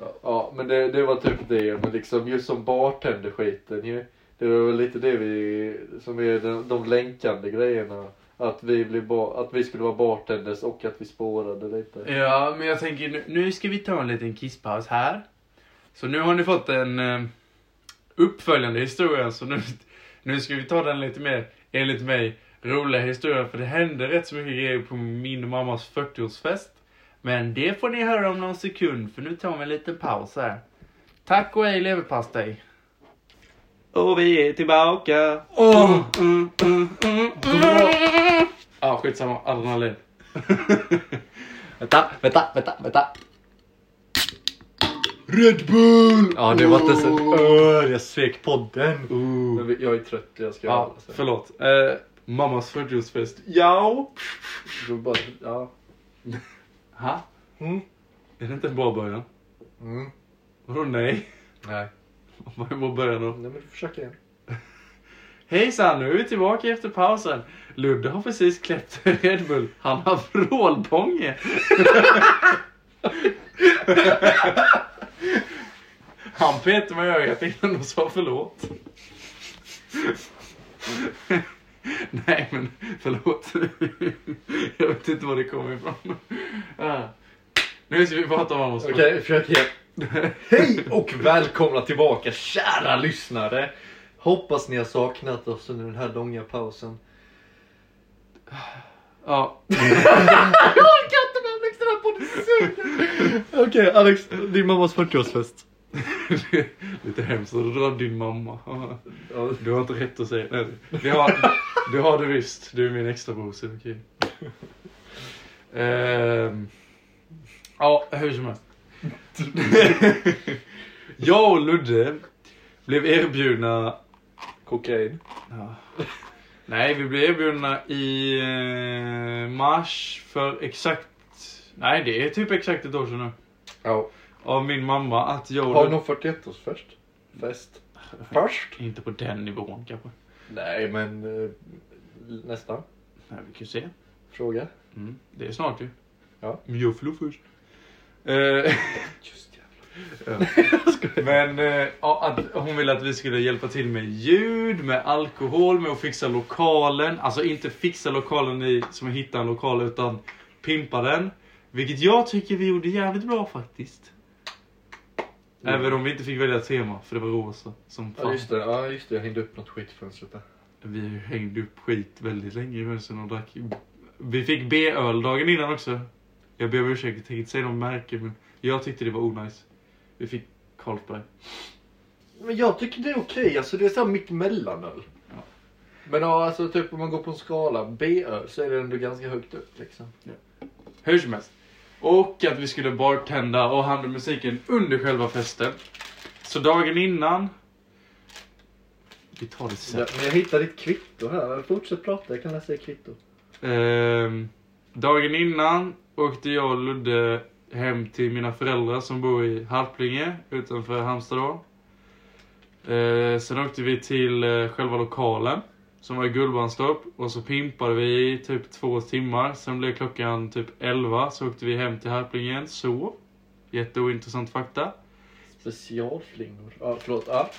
S1: Ja, ja men det, det var typ det. Men liksom just som bartender-skiten ju. Det var väl lite det vi, som är de, de länkande grejerna. Att vi, blev ba, att vi skulle vara bartenders och att vi spårade lite.
S2: Ja, men jag tänker nu, nu ska vi ta en liten kisspaus här. Så nu har ni fått en eh, uppföljande historia. Så nu, nu ska vi ta den lite mer, enligt mig, roliga historia. För det hände rätt så mycket grejer på min och mammas 40-årsfest. Men det får ni höra om någon sekund, för nu tar vi en liten paus här. Tack och hej leverpastej. Och vi är tillbaka.
S1: Åh!
S2: Mm, mm, mm, mm. Ja, skitsamma. Adrenalin. [LAUGHS]
S1: Vänta, vänta, vänta, vänta. Red Bull! Ja, det var inte en öl. Jag svek podden. Men vi- jag är trött, jag ska
S2: Ja,
S1: sen.
S2: förlåt. Eh, mammas 40-årsfest. Ja.
S1: Ja. [LAUGHS]
S2: Ha?
S1: Mm.
S2: Är det inte en bra början?
S1: Mm.
S2: Vadå nej?
S1: Nej. [LAUGHS]
S2: Vad är början då?
S1: Nej men du försöker igen. [LAUGHS]
S2: Hejsan, nu är vi tillbaka efter pausen. Ludde har precis kläppt [LAUGHS] Red Bull. Han har vrålbånge. Han petade mig i ögat innan och sa förlåt. [LAUGHS] Nej men förlåt. [LAUGHS] Jag vet inte var det kommer ifrån. Ah. Nu ska vi prata om vad
S1: Okej, försök igen. [LAUGHS] Hej och välkomna tillbaka kära lyssnare. Hoppas ni har saknat oss under den här långa pausen.
S2: Ja,
S1: Jag orkar inte med Alex, den här podden suger. Okej Alex, din mammas 40-årsfest. [LAUGHS]
S2: lite hemskt att dra din mamma. Du har inte rätt att säga nej. Det har, det har du visst. Du är min extra bror, så det är okej. Ehm, ja, hur som helst. [LAUGHS] Jag och Ludde blev erbjudna...
S1: Kokain.
S2: Ja. Nej, vi blev erbjudna i eh, mars för exakt... Nej, det är typ exakt ett år sedan nu.
S1: Ja.
S2: Av min mamma att jag
S1: Har du någon 41-årsfest? Fest? Först? [LAUGHS]
S2: Inte på den nivån kanske.
S1: Nej men eh, nästan.
S2: Nej, vi kan se.
S1: Fråga.
S2: Mm, det är snart ju.
S1: Ja.
S2: Fyller först. Eh, [LAUGHS]
S1: Just
S2: Men eh, att hon ville att vi skulle hjälpa till med ljud, med alkohol, med att fixa lokalen. Alltså inte fixa lokalen i, som att hitta en lokal, utan pimpa den. Vilket jag tycker vi gjorde jävligt bra faktiskt. Även om vi inte fick välja tema, för det var rosa. Som
S1: Ja
S2: fan.
S1: just det, ja just det, jag hängde upp något skit i fönstret där.
S2: Vi hängde upp skit väldigt länge i husen och drack. Vi fick B-öl dagen innan också. Jag ber om ursäkt, jag tänker inte säga någon märke men jag tyckte det var onajs. Vi fick Carlsberg.
S1: Men jag tycker det är okej, alltså det är såhär mitt mellanöl.
S2: Ja.
S1: Men ja, alltså typ om man går på en skala B-öl så är det ändå ganska högt upp liksom.
S2: Hur som helst. Och att vi skulle bartenda och handla musiken under själva festen. Så dagen innan... Vi tar det sen.
S1: Jag hittade ditt kvitto här, fortsätt prata, jag kan läsa i kvitto.
S2: Ehm, dagen innan åkte jag och Ludde hem till mina föräldrar som bor i Harplinge utanför Halmstad då. Ehm, sen åkte vi till eh, själva lokalen som var i Gullbrandstorp och så pimpade vi i typ två timmar. Sen blev klockan typ 11 så åkte vi hem till Harplinge igen, sov. Jätteointressant fakta.
S1: Specialflingor. Ja, förlåt. Ja.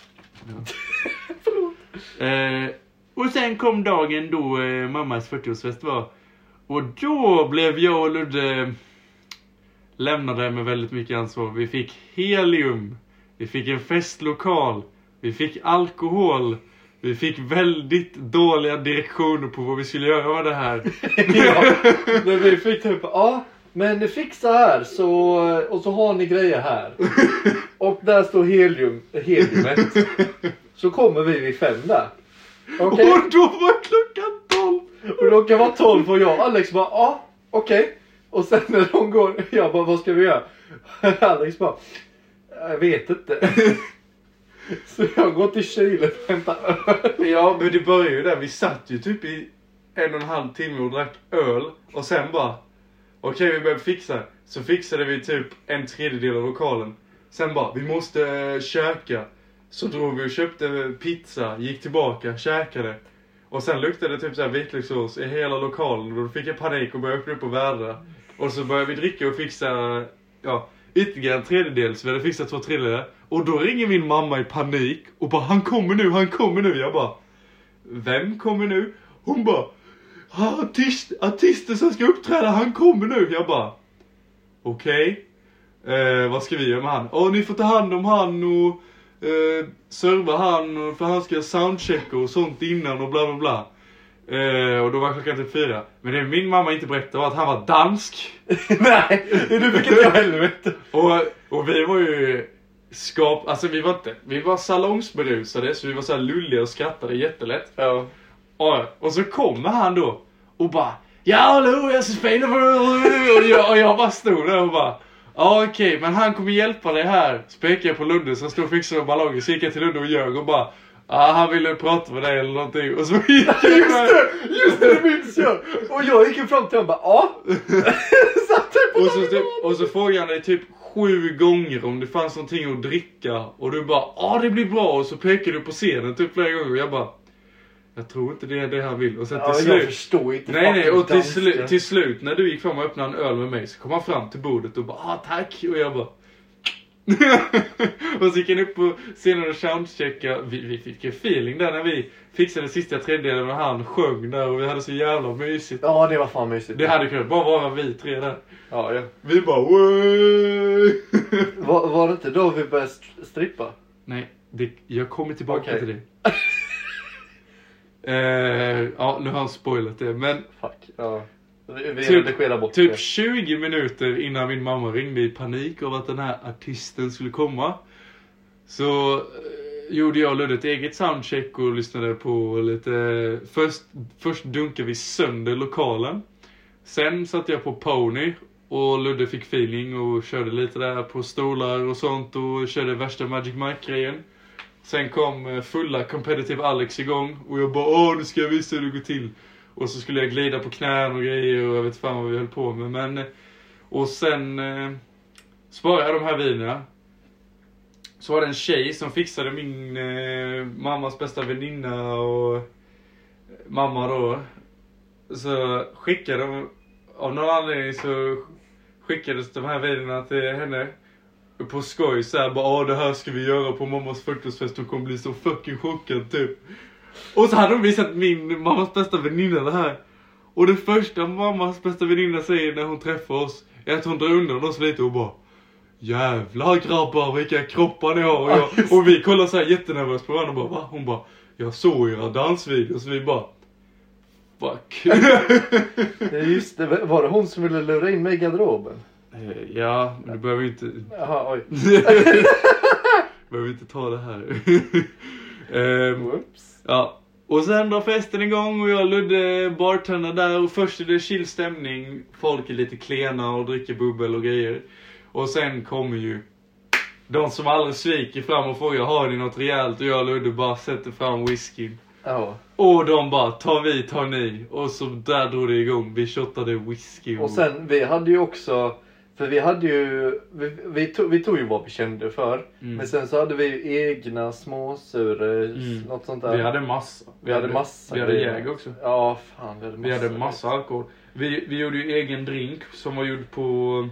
S1: [LAUGHS]
S2: Eh, och sen kom dagen då eh, mammas 40-årsfest var. Och då blev jag och Ludde lämnade med väldigt mycket ansvar. Vi fick helium. Vi fick en festlokal. Vi fick alkohol. Vi fick väldigt dåliga direktioner på vad vi skulle göra med det här. [LAUGHS]
S1: ja, men vi fick typ, ja, men fixa här så, och så har ni grejer här. Och där står helium, heliumet. Så kommer vi vid fem där. Okej?
S2: Och då var klockan 12.
S1: Och då kan vara 12 och jag och Alex bara, ja, okej. Och sen när de går, jag bara, vad ska vi göra? [LAUGHS] Alex bara, jag vet inte. [LAUGHS] Så jag går till kylen och hämtar öl.
S2: Ja, men det började ju där. Vi satt ju typ i en och en halv timme och drack öl. Och sen bara, okej vi började fixa. Så fixade vi typ en tredjedel av lokalen. Sen bara, vi måste uh, käka. Så drog vi och köpte pizza, gick tillbaka, käkade. Och sen luktade det typ såhär vitlökssås i hela lokalen. Och då fick jag panik och började öppna upp och vädra. Och så började vi dricka och fixa, ja, ytterligare en tredjedel. Så vi hade fixat två tredjedelar. Och då ringer min mamma i panik och bara, han kommer nu, han kommer nu. Jag bara, vem kommer nu? Hon bara, ah, artist, artisten som ska uppträda, han kommer nu. Jag bara, okej. Eh, vad ska vi göra med han? Åh, ni får ta hand om han och eh, serva han för han ska soundchecka och sånt innan och bla bla bla. Eh, och då var klockan typ fyra. Men det min mamma inte berättade var att han var dansk. [LAUGHS]
S1: Nej, det fick inte [LAUGHS] veta.
S2: Och, och vi var ju skap... Alltså vi var inte... Vi var salongsberusade så vi var så här lulliga och skrattade jättelätt.
S1: Ja.
S2: Och, och så kommer han då och bara Ja hallå jag ska spela för och jag, och jag bara stod där och bara Ja okej men han kommer hjälpa dig här. Så pekade jag på Lunde som stod och fixade ballonger. Så gick jag till Lunde och ljög och bara Ja han ville prata med dig eller någonting. Och så gick [LAUGHS] jag
S1: Just det, just det, det minns jag. Och jag gick ju fram till honom och bara, ja. [LAUGHS] Typ
S2: Och så, typ, och så frågade han dig typ sju gånger om det fanns någonting att dricka. Och du bara ja det blir bra. Och så pekade du på scenen typ flera gånger. Och jag bara jag tror inte det är det han vill. Och sen
S1: Ja,
S2: till
S1: jag
S2: slut.
S1: förstår inte
S2: Nej nej och till, slu, till slut när du gick fram och öppnade en öl med mig så kom han fram till bordet och bara ah tack. Och jag bara [LAUGHS] och så gick han upp på scenen och soundcheckade. Vi, vi fick en feeling där när vi fixade sista tredjedelen och han sjöng där och vi hade så jävla mysigt.
S1: Ja, det var fan mysigt.
S2: Det hade kunnat bara vara vi tre där.
S1: Ja, ja.
S2: Vi bara!
S1: Var, var det inte då vi började st- strippa?
S2: Nej, det, jag kommer tillbaka
S1: Okej.
S2: till det. [LAUGHS] eh, ja, nu har han spoilat det. Men
S1: Fuck. Ja. Vi, vi
S2: Typ-
S1: bort
S2: typ
S1: det.
S2: 20 minuter innan min mamma ringde i panik av att den här artisten skulle komma. Så eh, gjorde jag och Ludde ett eget soundcheck och lyssnade på lite... Först, först dunkade vi sönder lokalen. Sen satte jag på Pony och Ludde fick feeling och körde lite där på stolar och sånt och körde värsta Magic Mike-grejen. Sen kom eh, fulla competitive Alex igång och jag bara åh nu ska jag visa hur det går till. Och så skulle jag glida på knän och grejer och jag vet fan vad vi höll på med. Men, och sen eh, sparade jag de här vinerna. Så var det en tjej som fixade min eh, mammas bästa väninna och eh, mamma då. Så skickade de, av någon anledning så skickades de här vinerna till henne. På skoj såhär bara ja det här ska vi göra på mammas 40-årsfest, hon kommer bli så fucking chockad typ. Och så hade de visat min mammas bästa väninna det här. Och det första mammas bästa väninna säger när hon träffar oss är att hon drar undan oss lite och bara Jävlar grabbar vilka kroppar ni har. Och,
S1: Ja,
S2: jag, och vi kollar så här jättenervöst på varandra och bara va? Hon bara Jag såg era dansvideos och vi bara Fuck. [LAUGHS]
S1: Ja, just det. Var det hon som ville lura in mig i garderoben?
S2: Eh, ja, men du behöver inte
S1: Jaha, oj. [LAUGHS]
S2: behöver inte ta det här. [LAUGHS] Ehm,
S1: Whoops.
S2: Ja, och sen drar festen igång och jag och Ludde bartendar där och först är det chill stämning. Folk är lite klena och dricker bubbel och grejer. Och sen kommer ju de som aldrig sviker fram och frågar har ni något rejält? Och jag och Ludde bara sätter fram whiskyn.
S1: Ja.
S2: Och de bara tar vi, tar ni. Och så där drog det igång. Vi shottade whisky.
S1: Och sen, vi hade ju också, för vi hade ju, vi, vi, tog, vi tog ju vad vi kände för.
S2: Mm.
S1: Men sen så hade vi ju egna småsur,
S2: Mm.
S1: något sånt där.
S2: Vi hade massa.
S1: Vi hade massa
S2: Vi hade
S1: grejer.
S2: jäg också.
S1: Ja, fan vi hade massa.
S2: Vi hade massa alkohol. Vi, vi gjorde ju egen drink som var gjord på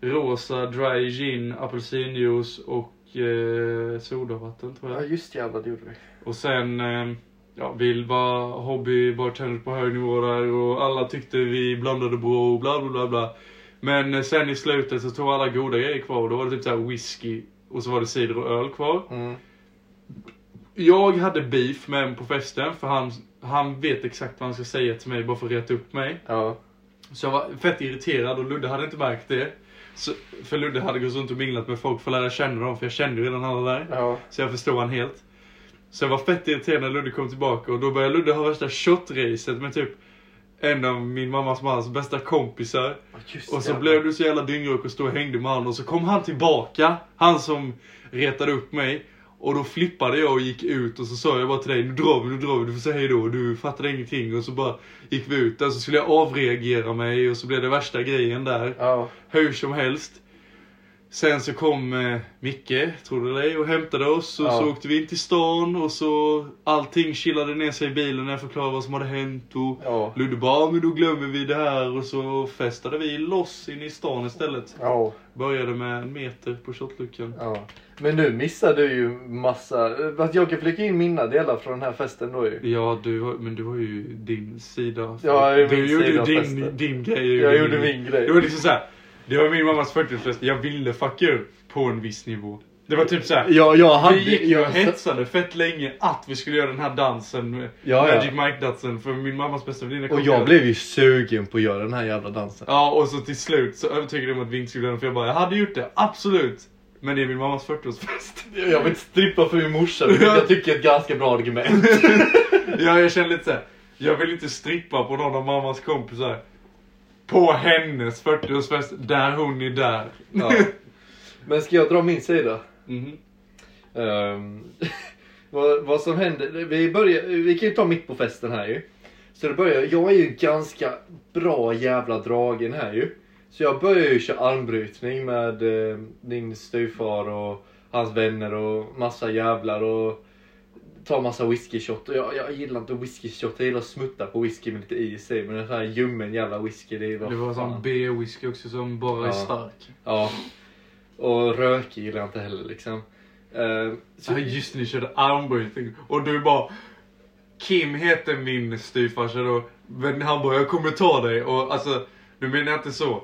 S2: rosa dry gin, apelsinjuice och eh, sodavatten tror
S1: Ja
S2: jag.
S1: just jävlar det gjorde vi.
S2: Och sen, eh, ja, vi var hobbybartender på hög nivå där och alla tyckte vi blandade bra och bla bla bla bla. Men sen i slutet så tog alla goda grejer kvar och då var det typ såhär whisky och så var det cider och öl kvar.
S1: Mm.
S2: Jag hade beef med en på festen för han, han vet exakt vad han ska säga till mig bara för att reta upp mig.
S1: Ja.
S2: Så jag var fett irriterad och Ludde hade inte märkt det. Så, för Ludde hade gått runt och minglat med folk för att lära känna dem, för jag kände ju redan alla där.
S1: Ja.
S2: Så jag förstod han helt. Så jag var fett irriterad när Ludde kom tillbaka och då började Ludde ha värsta shot-racet med typ en av min mammas mans bästa kompisar.
S1: Just
S2: Och så
S1: jävlar.
S2: blev du så jävla dyngrak och stod och hängde med han och så kom han tillbaka, han som retade upp mig. Och då flippade jag och gick ut och så sa jag bara till dig, nu drar vi, nu drar vi, du får säga hejdå. Du fattade ingenting och så bara gick vi ut där så skulle jag avreagera mig och så blev det värsta grejen där.
S1: Ja.
S2: Hur som helst. Sen så kom eh, Micke, tror du det, och hämtade oss och
S1: Ja.
S2: så åkte vi in till stan och så allting chillade ner sig i bilen när jag förklarade vad som hade hänt och
S1: Ja.
S2: Ludde bara, "Ja, men då glömmer vi det här och så festade vi loss in i stan istället.
S1: Ja.
S2: Började med en meter på shotluckan.
S1: Ja. Men nu missade du ju massa, att jag kan flika in mina delar från den här festen då ju.
S2: Ja, du var, men du var ju din sida.
S1: Ja,
S2: du
S1: min
S2: gjorde
S1: sida
S2: din,
S1: festen.
S2: din grej.
S1: Jag gjorde min grej.
S2: Det var liksom såhär, det var min mammas 40-årsfest, jag ville fucka upp på en viss nivå. Det var typ såhär,
S1: Ja, jag hade...
S2: vi gick ju och
S1: jag,
S2: hetsade fett länge att vi skulle göra den här dansen,
S1: Ja, ja.
S2: Magic Mike-dansen, för min mammas bästa väninna
S1: och jag blev ju sugen på att göra den här jävla dansen.
S2: Ja, och så till slut så övertygade de att vi inte skulle göra den, för jag bara, jag hade gjort det, absolut. Men det är min mammas 40-årsfest.
S1: Jag vill inte strippa för min morsa, vilket jag tycker är ett ganska bra argument. [LAUGHS]
S2: ja, jag känner lite såhär, jag vill inte strippa på någon av mammas kompisar. På hennes 40-årsfest, där hon är där.
S1: Ja. Men ska jag dra min sida?
S2: Mhm.
S1: Ehm, [LAUGHS] vad, vad som hände, vi, börjar, vi kan ju ta mitt på festen här ju. Så det börjar, jag är ju ganska bra jävla dragen här ju. Så jag börjar ju köra armbrytning med eh, din styvfar och hans vänner och massa jävlar och ta massa whisky shot. Och jag, jag gillar inte whisky shot, jag gillar att smutta på whisky med lite is i. Men den här ljummen jävla whisky, det är vad
S2: Det var
S1: fan.
S2: sån B-whisky också som bara är
S1: Ja.
S2: stark.
S1: Ja. Och rökig gillar jag inte heller liksom. Eh, så,
S2: Ja just ni körde armbrytning och du bara Kim heter min styvfarsa då, men han bara jag kommer ta dig och alltså, nu menar jag inte så.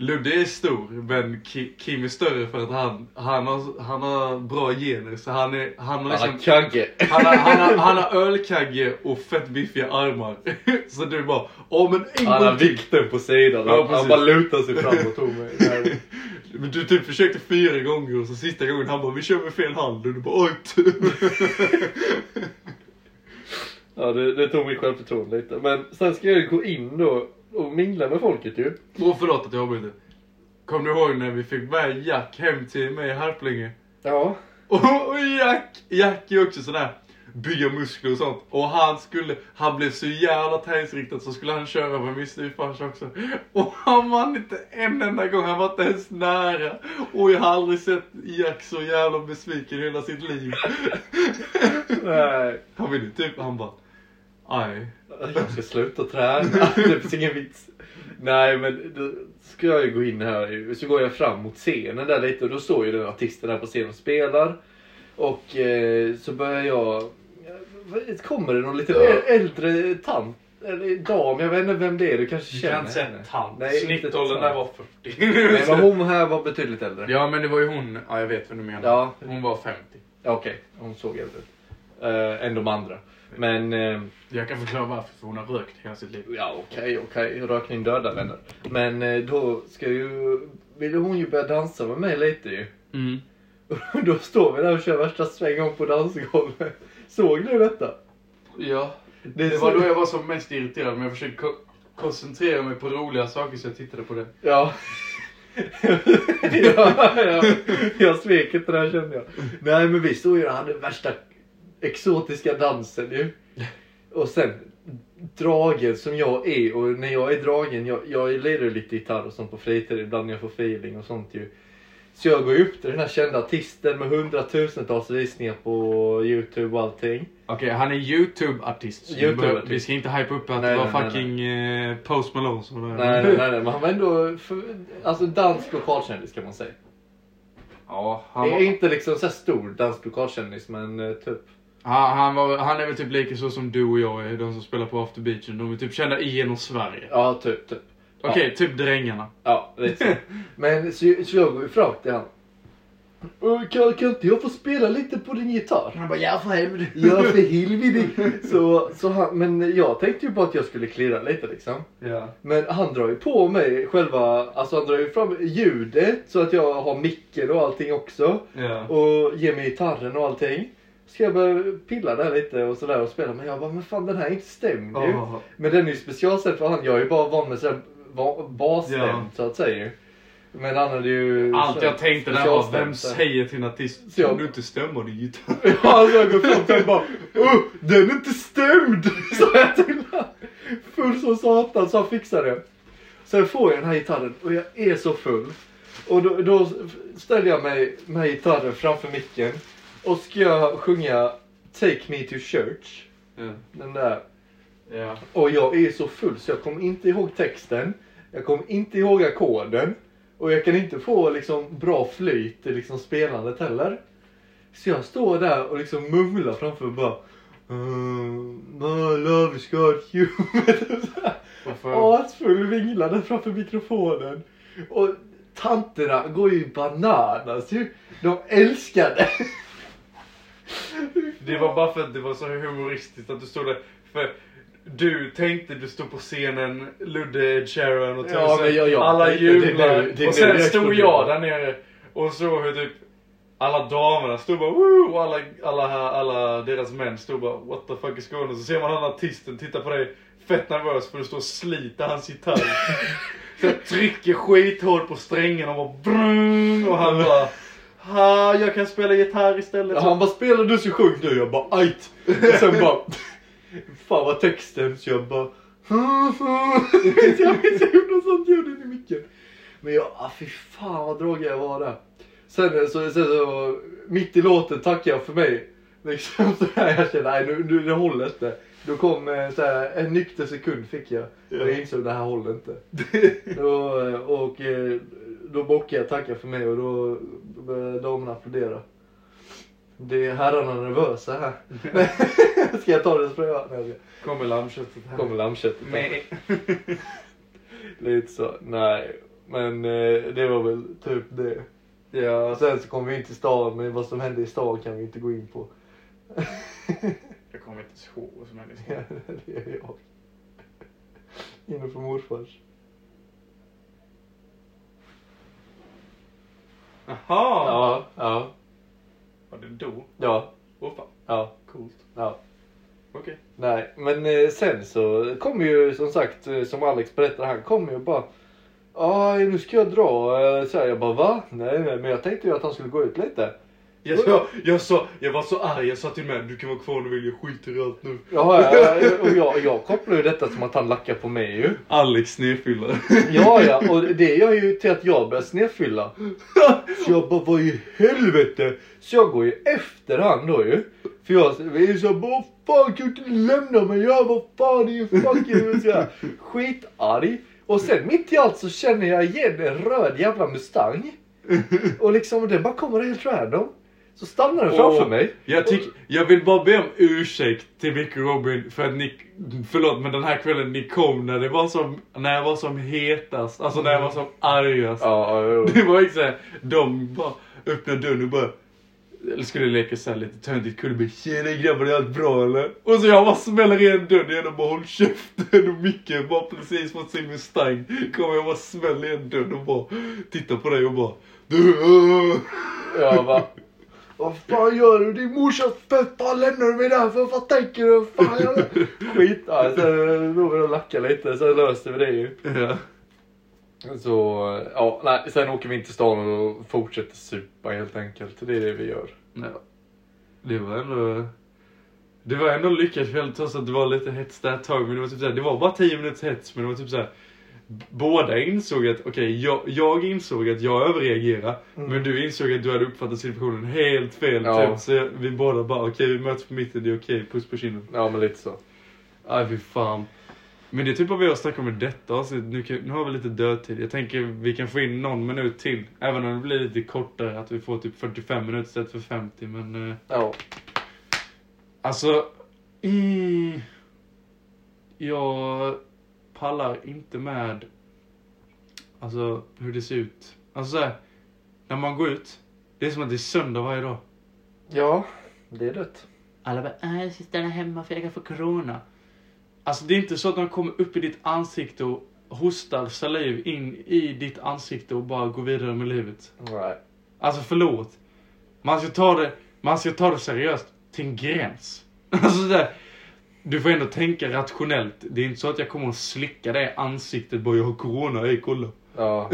S2: Ludde är stor, men Ki- Kim är större för att han, han, har, han har bra gener så han är, han har liksom
S1: kagge.
S2: han har, han, har, han har [LAUGHS] ölkagge och fett biffiga armar. [LAUGHS] Så du bara, åh men en
S1: Han har vikten på sidan.
S2: Ja,
S1: Han, han bara lutar sig fram och tog mig. [LAUGHS]
S2: Men du typ försökte fyra gånger och så sista gången han bara, vi kör med fel hand och du bara, oj.
S1: Ja, det, det tog mitt självförtroende lite. Men sen ska jag gå in då och mingla med folket ju.
S2: Åh förlåt att jag avbryter. Kom du ihåg när vi fick med Jack hem till mig i Harplinge?
S1: Ja.
S2: Och, och Jack, Jack är också sån där bygga muskler och sånt. Och han skulle, han blev så jävla tävlingsriktad så skulle han köra med min styvfarsa också. Och han vann inte en enda gång, han var inte ens nära. Och jag har aldrig sett Jack så jävla besviken i hela sitt liv.
S1: Nej.
S2: Han ville typ, han bara, aj.
S1: Jag ska sluta träna. [LAUGHS] Det finns ingen vits. Nej men då ska jag ju gå in här så går jag fram mot scenen där lite och då står ju den artisten där på scenen och spelar. Och eh, så börjar jag... vad- Kommer det någon lite äldre tant? Eller dam, jag vet inte vem det är. Du kanske
S2: Du
S1: känner
S2: kan inte säga
S1: henne?
S2: tant.
S1: Nej,
S2: Snittåldern där var 40.
S1: Nej men hon här var betydligt äldre.
S2: Ja men det var ju hon, ja jag vet vad du menar.
S1: Ja.
S2: Hon var 50.
S1: Ja, Okej, hon såg äldre ut. Eh, än de andra. Men... Eh,
S2: Jag kan förklara varför, för hon har rökt hela sitt liv.
S1: Ja okej, okej. Rökning dödar vänner. Men eh, då ska ju... Ville hon ju börja dansa med mig lite ju.
S2: Mm.
S1: Och [LAUGHS] då står vi där och kör värsta svängen på dansgolvet. Såg du detta?
S2: Ja.
S1: Det,
S2: Det
S1: så-
S2: var då jag var som mest irriterad men jag försökte ko- koncentrera mig på roliga saker så jag tittade på det.
S1: Ja. [LAUGHS] ja, ja. Jag svek inte där kände jag. Nej men vi stod ju och hade värsta exotiska dansen ju. Och sen dragen som jag är och när jag är dragen, jag, jag lirar lite gitarr och sånt på fritiden ibland när jag får feeling och sånt ju. Så jag går upp till den här kända artisten med hundratusentals visningar på youtube och allting.
S2: Okej, han är YouTube-artist. så vi ska inte hypa upp att
S1: Nej,
S2: det var
S1: nej, nej,
S2: fucking eh, Post Malone som var där.
S1: Nej nej nej, nej men han var ändå för, alltså dansk lokalkändis kan man säga.
S2: Ja, han
S1: Han är
S2: var,
S1: inte liksom så stor dansk lokalkändis men eh, typ.
S2: Han, han, var, han är väl typ lika så som du och jag är, de som spelar på After Beachen. De är typ kända igenom Sverige.
S1: Ja typ typ.
S2: Okej, typ Drängarna.
S1: Ja, lite så. [LAUGHS] Men så, så jag går ju fram till han. "Åh, Kan, kan inte jag få spela lite på din gitarr?
S2: Han bara, ja för helvete.
S1: Ja för [LAUGHS] helvete. Så, så han, men jag tänkte ju på att jag skulle klirra lite liksom.
S2: Ja.
S1: Men han drar ju på mig själva, alltså han drar ju fram ljudet så att jag har micken och allting också.
S2: Ja.
S1: Och ger mig gitarren och allting. Ska jag börja pilla där lite och sådär och spela. Men jag bara, men fan den här är inte stämd ju.
S2: Åh.
S1: Men den är ju specialsett för han. Jag är ju bara van med sådär basstämd
S2: Ja.
S1: så att säga. Men han hade ju...
S2: Allt jag tänkte där var, vem säger till en artist,
S1: Så jag-
S2: du inte stämma din gitarr? [LAUGHS]
S1: Ja, alltså jag går fram till honom bara "Åh, Den är inte stämd! [LAUGHS] Sa jag till honom. Full som satan så han fixade det. Sen får jag den här gitarren och jag är så full. Och då, då ställer jag mig med gitarren framför micken. Och ska jag sjunga Take Me To Church.
S2: Ja.
S1: Den där.
S2: Ja.
S1: Och jag är så full så jag kommer inte ihåg texten. Jag kommer inte ihåg ackorden. Och jag kan inte få liksom bra flyt i liksom spelandet heller. Så jag står där och liksom mumlar framför och bara "Mm, My love has got you. Asfull vinglade framför mikrofonen. Och tanterna går ju bananas ju. De älskar det. [LAUGHS]
S2: Det var bara för att det var så humoristiskt att du stod där. För du tänkte du stod på scenen, Ludde, Ed Sheeran och
S1: Ja, men jag- jag
S2: alla jublar. och sen stod jag där nere och såg hur typ alla damerna stod bara Woo! och alla, alla, alla deras män stod bara what the fuck is going on? Så ser man den artisten titta på dig fett nervös för du står och sliter hans gitarr. [LAUGHS] så jag trycker skithårt på strängen och bara brung, och han bara Ha, jag kan spela gitarr istället.
S1: Ja, han bara spelar du så sjung du. Jag bara ajt. Och sen bara fan vad texten så jag bara [LAUGHS] jag vet jag gjorde något sånt ljud in i micken. Men jag, ah, fy fan vad drogig jag var där. Sen så, sen så mitt i låten tackar jag för mig. Liksom [LAUGHS] så här, jag kände nej nu, nu det håller inte. Då kom eh, så här, en nykter sekund fick jag. Och jag insåg det här håller inte. [LAUGHS] och, och eh, då bockade jag tacka för mig och då började damerna applådera. Det är herrarna nervösa här. [LAUGHS] ska jag ta det så jag Nej,
S2: Kommer lammköttet här.
S1: Kommer lammköttet.
S2: Nej. [LAUGHS]
S1: Lite så. Nej, men eh, det var väl typ det. Ja, sen så kom vi in till stan, men vad som hände i stan kan vi inte gå in på. [LAUGHS]
S2: Jag kommer inte ihåg vad som hände.
S1: Ja, det är jag. Inne på morfars.
S2: Jaha!
S1: Ja, ja,
S2: Var det då?
S1: ja,
S2: Åh fan,
S1: ja,
S2: coolt.
S1: ja.
S2: Okej.
S1: Nej, men eh, sen så kom ju som sagt, eh, som Alex berättade, han kom ju bara Ja, nu ska jag dra. Eh, Så här, jag bara va? Nej, nej, men jag tänkte ju att han skulle gå ut lite.
S2: Jag, jag, jag, sa, jag var så arg, jag sa till mig du kan vara kvar om du vill, jag skiter i allt nu.
S1: Ja, ja, och jag, jag kopplar ju detta som att han lackar på mig ju.
S2: Alex snedfyllare.
S1: Ja, ja, och det gör ju till att jag börjar snedfylla. Så jag bara, vad i helvete? Så jag går ju efter han då ju. För jag är så bara, fan kan du inte lämna mig? Ja, vad fan det är ju fucking så skitarg. Och sen mitt i allt så känner jag igen en röd jävla Mustang. Och liksom den bara kommer helt random. Så stannar den framför mig.
S2: Jag, tyck, jag vill bara be om ursäkt till Micke och Robin för att ni, förlåt men den här kvällen ni kom när det var som, när jag var som hetast, alltså när jag var som argast.
S1: Ja, ja,
S2: Det var inte såhär, de bara öppnade dörren och bara eller skulle leka såhär lite töntigt bara Tjena grabbar är allt bra eller? Och så jag bara smäller igen dörren igen och bara håll käften och Micke bara precis fått sin Mustang kommer jag bara smäller igen dörren och bara tittar på dig och bara du, äh."
S1: Jag bara, vad fan gör du? Din morsa, för fan lämnar du mig där för? Vad tänker du? Fan jag... [LAUGHS] Skit. Ja, sen låg vi och lackade lite, sen löste vi det ju.
S2: Ja.
S1: Så, ja, nej, sen åker vi in till stan och fortsätter supa helt enkelt. Det är det vi gör.
S2: Ja. Det var ändå... Det var ändå lyckat kväll trots att det var lite hets där ett tag. Men det var typ såhär, det var bara 10 minuters hets men det var typ såhär. Båda insåg att, okej jag, jag insåg att jag överreagerade.
S1: Mm.
S2: Men du insåg att du hade uppfattat situationen helt fel.
S1: Ja.
S2: Typ. Så jag, vi båda bara, okej vi möts på mitten, det är okej, puss på kinden.
S1: Ja, men lite så.
S2: Aj fy fan. Men det är typ vad vi har snackat om i detta avsnitt. Nu, kan, nu har vi lite dödtid. Jag tänker vi kan få in någon minut till. Även om det blir lite kortare, att vi får typ 45 minuter istället för 50. Men eh,
S1: Ja.
S2: alltså... Mm, jag pallar inte med alltså hur det ser ut. Alltså så här, när man går ut. Det är som att det är söndag varje dag.
S1: Ja, det är dött.
S2: Alla bara, "Nej, jag ska stanna hemma för jag kan få corona. Alltså det är inte så att de kommer upp i ditt ansikte och hostar saliv in i ditt ansikte och bara går vidare med livet.
S1: Nej.
S2: Alltså förlåt. Man ska ta det, man ska ta det seriöst till en gräns. [LAUGHS] Alltså där, du får ändå tänka rationellt. Det är inte så att jag kommer att slicka det i ansiktet bara jag har corona, ej kolla.
S1: Ja.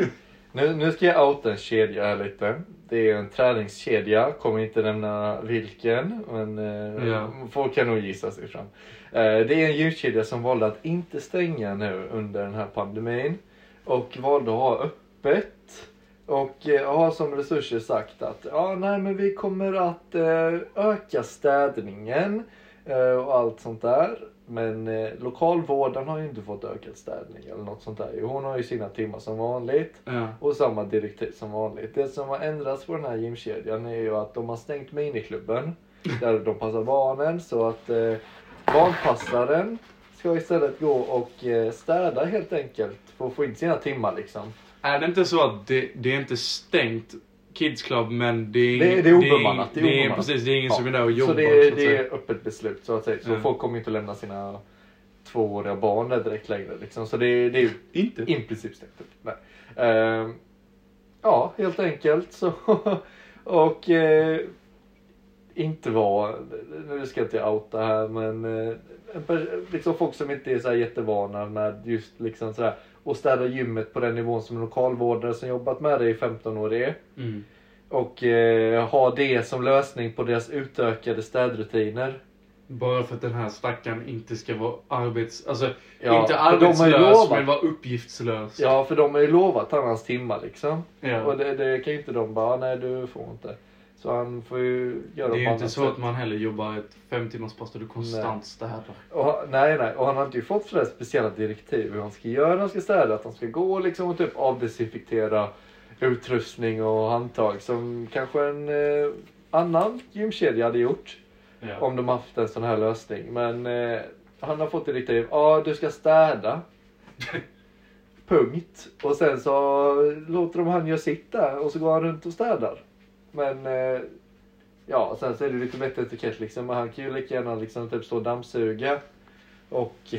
S1: [LAUGHS] nu, nu ska jag outa en kedja här lite. Det är en träningskedja, kommer inte nämna vilken, men eh,
S2: Ja.
S1: folk kan nog gissa sig fram. Eh, det är en gymkedja som valde att inte stänga nu under den här pandemin och valde att ha öppet. Och eh, har som resurser sagt att ja, nej, men vi kommer att eh, öka städningen och allt sånt där. Men eh, lokalvården har ju inte fått ökad städning eller något sånt där. Hon har ju sina timmar som vanligt
S2: Ja.
S1: och samma direktiv som vanligt. Det som har ändrats på den här gymkedjan är ju att de har stängt miniklubben [LAUGHS] där de passar barnen så att eh, barnpassaren ska istället gå och eh, städa helt enkelt för att få in sina timmar liksom.
S2: Är det inte så att det, det är inte stängt Kids Club men det är,
S1: Det- det är obemannat, det är
S2: Det är, precis, det är ingen
S1: Ja,
S2: som är där och jobbar.
S1: Så det,
S2: så
S1: är-
S2: att
S1: det är öppet beslut så att säga. Så
S2: Ja.
S1: folk kommer inte lämna sina tvååriga barn där direkt längre liksom. Så det, det är ju
S2: Inte?
S1: i princip stängt. Nej. Ehm, ja, helt enkelt så. [LAUGHS] och eh, inte vara, nu ska jag inte outa här men en per- liksom folk som inte är så här jättevana med just liksom så här och städa gymmet på den nivån som en lokalvårdare som jobbat med det i 15 år är.
S2: Mm.
S1: Och eh, ha det som lösning på deras utökade städrutiner.
S2: Bara för att den här stackaren inte ska vara arbets... Alltså,
S1: Ja,
S2: inte arbetslös, men vara uppgiftslös.
S1: Ja, för de har ju lovat han hans timmar liksom.
S2: Ja.
S1: Och det, det kan ju inte de bara, nej du får inte. Så han får ju göra
S2: Det är ju inte så
S1: sätt.
S2: att man heller jobbar ett fem timmars pass där du konstant städar.
S1: Och, nej, nej. Och han har inte ju fått sådär speciella direktiv hur han ska göra. Han ska städa, att han ska gå liksom och typ avdesinfektera utrustning och handtag som kanske en eh, annan gymkedja hade gjort.
S2: Ja.
S1: Om de haft en sån här lösning. Men eh, han har fått direktiv. Ja, du ska städa. [LAUGHS] Punkt. Och sen så låter de han göra sitt där och så går han runt och städar. Men eh, ja, sen så är det lite bättre etikett liksom. Men han kan ju lika gärna liksom typ stå och dammsuga. Och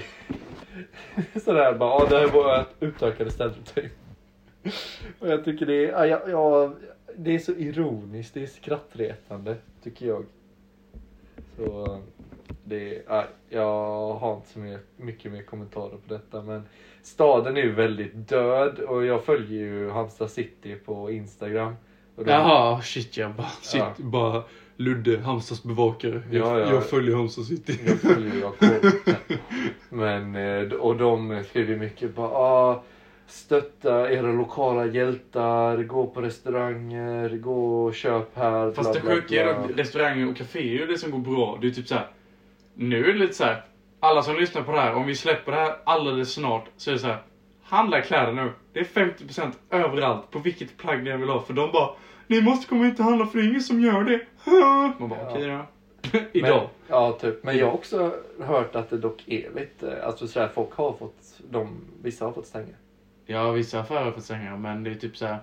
S1: [LAUGHS] sådär bara, ja det här var vårt utökade städrutin. [LAUGHS] Och jag tycker det är, ja, ja, det är så ironiskt, det är skrattretande tycker jag. Så det, ja, jag har inte så mycket, mycket mer kommentarer på detta men staden är ju väldigt död och jag följer ju Halmstad city på Instagram. De-
S2: Jaha, shit jag bara, shit,
S1: Ja.
S2: bara Ludde, Halmstads bevakare. Jag,
S1: Ja, ja.
S2: jag följer Halmstad city.
S1: Jag följer AKP. Men, eh, och de skriver ju mycket bara ah, stötta era lokala hjältar, gå på restauranger, gå och köp här.
S2: Fast det
S1: bla, bla,
S2: sjuka är att restauranger och kaféer är ju det som går bra. Det är typ så här. Nu är det lite så här. Alla som lyssnar på det här, om vi släpper det här alldeles snart så är det så här. Handla kläder nu. Det är 50% överallt på vilket plagg ni vill ha. För de bara, ni måste komma hit och handla för det är ingen som gör det. [LAUGHS] Man bara,
S1: Ja.
S2: okej då. [LAUGHS]
S1: Men,
S2: Idag.
S1: ja, typ. Men jag har också hört att det dock är lite, alltså sådär, folk har fått, de, vissa har fått stänga.
S2: Ja, vissa affärer har fått stänga, men det är typ så här.
S1: Nej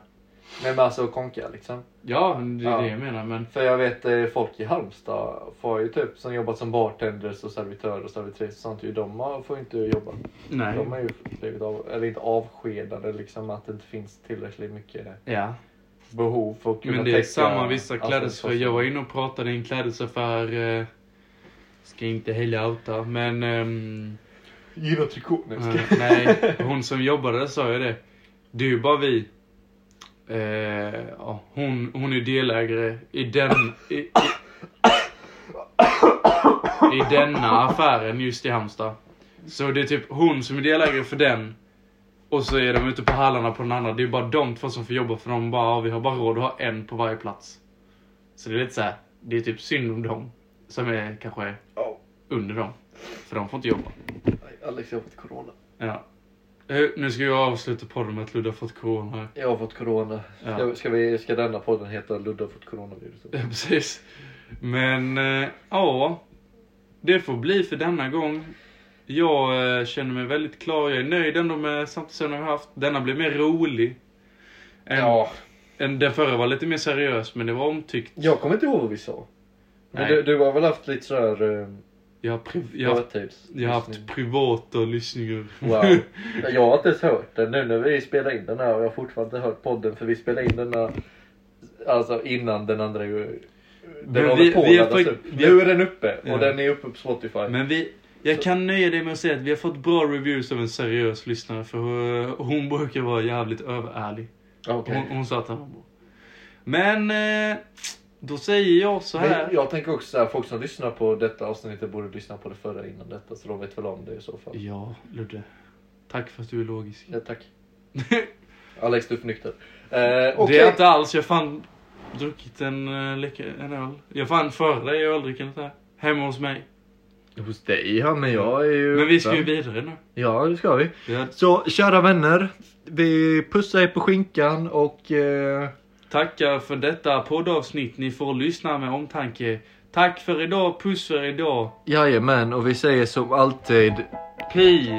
S1: men alltså konka liksom.
S2: Ja, det är
S1: Ja.
S2: det jag menar, men
S1: För jag vet eh, folk i Halmstad får ju typ som jobbat som bartenders och servitörer och servitriser och sånt ju, de får ju inte jobba.
S2: nej.
S1: De har ju blivit av, eller inte avskedade liksom att det inte finns tillräckligt mycket
S2: Ja.
S1: behov för att kunna
S2: Men det är samma vissa
S1: alltså,
S2: klädesaffärer. Jag var inne och pratade i en klädesaffär. Eh, ska inte heller outa, men... ehm,
S1: Gilla trikå. Nej,
S2: eh, nej, [LAUGHS] hon som jobbade där sa ju det. Det är ju bara vi. Eh, ja, hon, hon är delägare i den... I, i, I denna affären just i Halmstad. Så det är typ hon som är delägare för den. Och så är de ute på hallarna på den andra. Det är bara de två som får jobba för de bara, vi har bara råd att ha en på varje plats. Så det är lite så här, det är typ synd om dem. Som är kanske under dem. För de får inte jobba.
S1: Alex har fått corona.
S2: Ja. Eh, Nu ska jag avsluta podden med att Ludde har fått corona.
S1: Jag har fått corona.
S2: Ja.
S1: Ska, ska, vi, ska denna podden heta Ludde har fått coronaviruset?
S2: Ja, precis. Men, eh, ja. Det får bli för denna gång. Jag eh, känner mig väldigt klar. Jag är nöjd ändå med samtalsämnen vi har haft. Denna blev mer rolig. Än,
S1: Ja,
S2: än den förra var lite mer seriös, men det var omtyckt.
S1: jag kommer inte ihåg vad vi sa. Men du, du har väl haft lite sådär uh,
S2: Jag har, jag har, jag har haft privata lyssningar.
S1: Wow. [LAUGHS] Jag har inte ens hört den nu när vi spelar in den här och jag har fortfarande inte hört podden för vi spelar in den här alltså innan den andra den
S2: Men
S1: håller
S2: vi-
S1: på att
S2: vi har
S1: laddas upp.
S2: vi
S1: Nu är den uppe och
S2: Ja.
S1: den är uppe på Spotify.
S2: Men vi, jag
S1: Så-
S2: kan nöja dig med att säga att vi har fått bra reviews av en seriös lyssnare. För eh, hon brukar vara jävligt överärlig.
S1: Okej.
S2: Hon, hon sa att han var bra. Men, eh, då säger jag så här.
S1: Men jag tänker också så här, folk som lyssnar på detta avsnittet borde lyssna på det förra innan detta så de vet väl om det i så fall.
S2: Ja, Ludde. Tack för att du är logisk.
S1: Ja, tack. [LAUGHS] Alex, du är för nykter. Eh, Okej.
S2: Det är inte alls. Jag fan druckit en, läcker, en öl. Jag fann före dig öldrickandet här. Hemma hos mig.
S1: Hos dig ja, men jag är ju...
S2: Men vi ska ju vidare nu.
S1: Ja, det ska vi.
S2: Ja,
S1: Så kära vänner, vi pussar er på skinkan och... Eh...
S2: tackar för detta poddavsnitt. Ni får lyssna med omtanke. Tack för idag. Puss för idag.
S1: Jajamän, och vi säger som alltid
S2: Peace.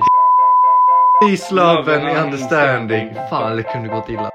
S1: Peace, love
S2: Love
S1: and
S2: and
S1: understanding.
S2: understanding.
S1: Fan, det kunde gått illa.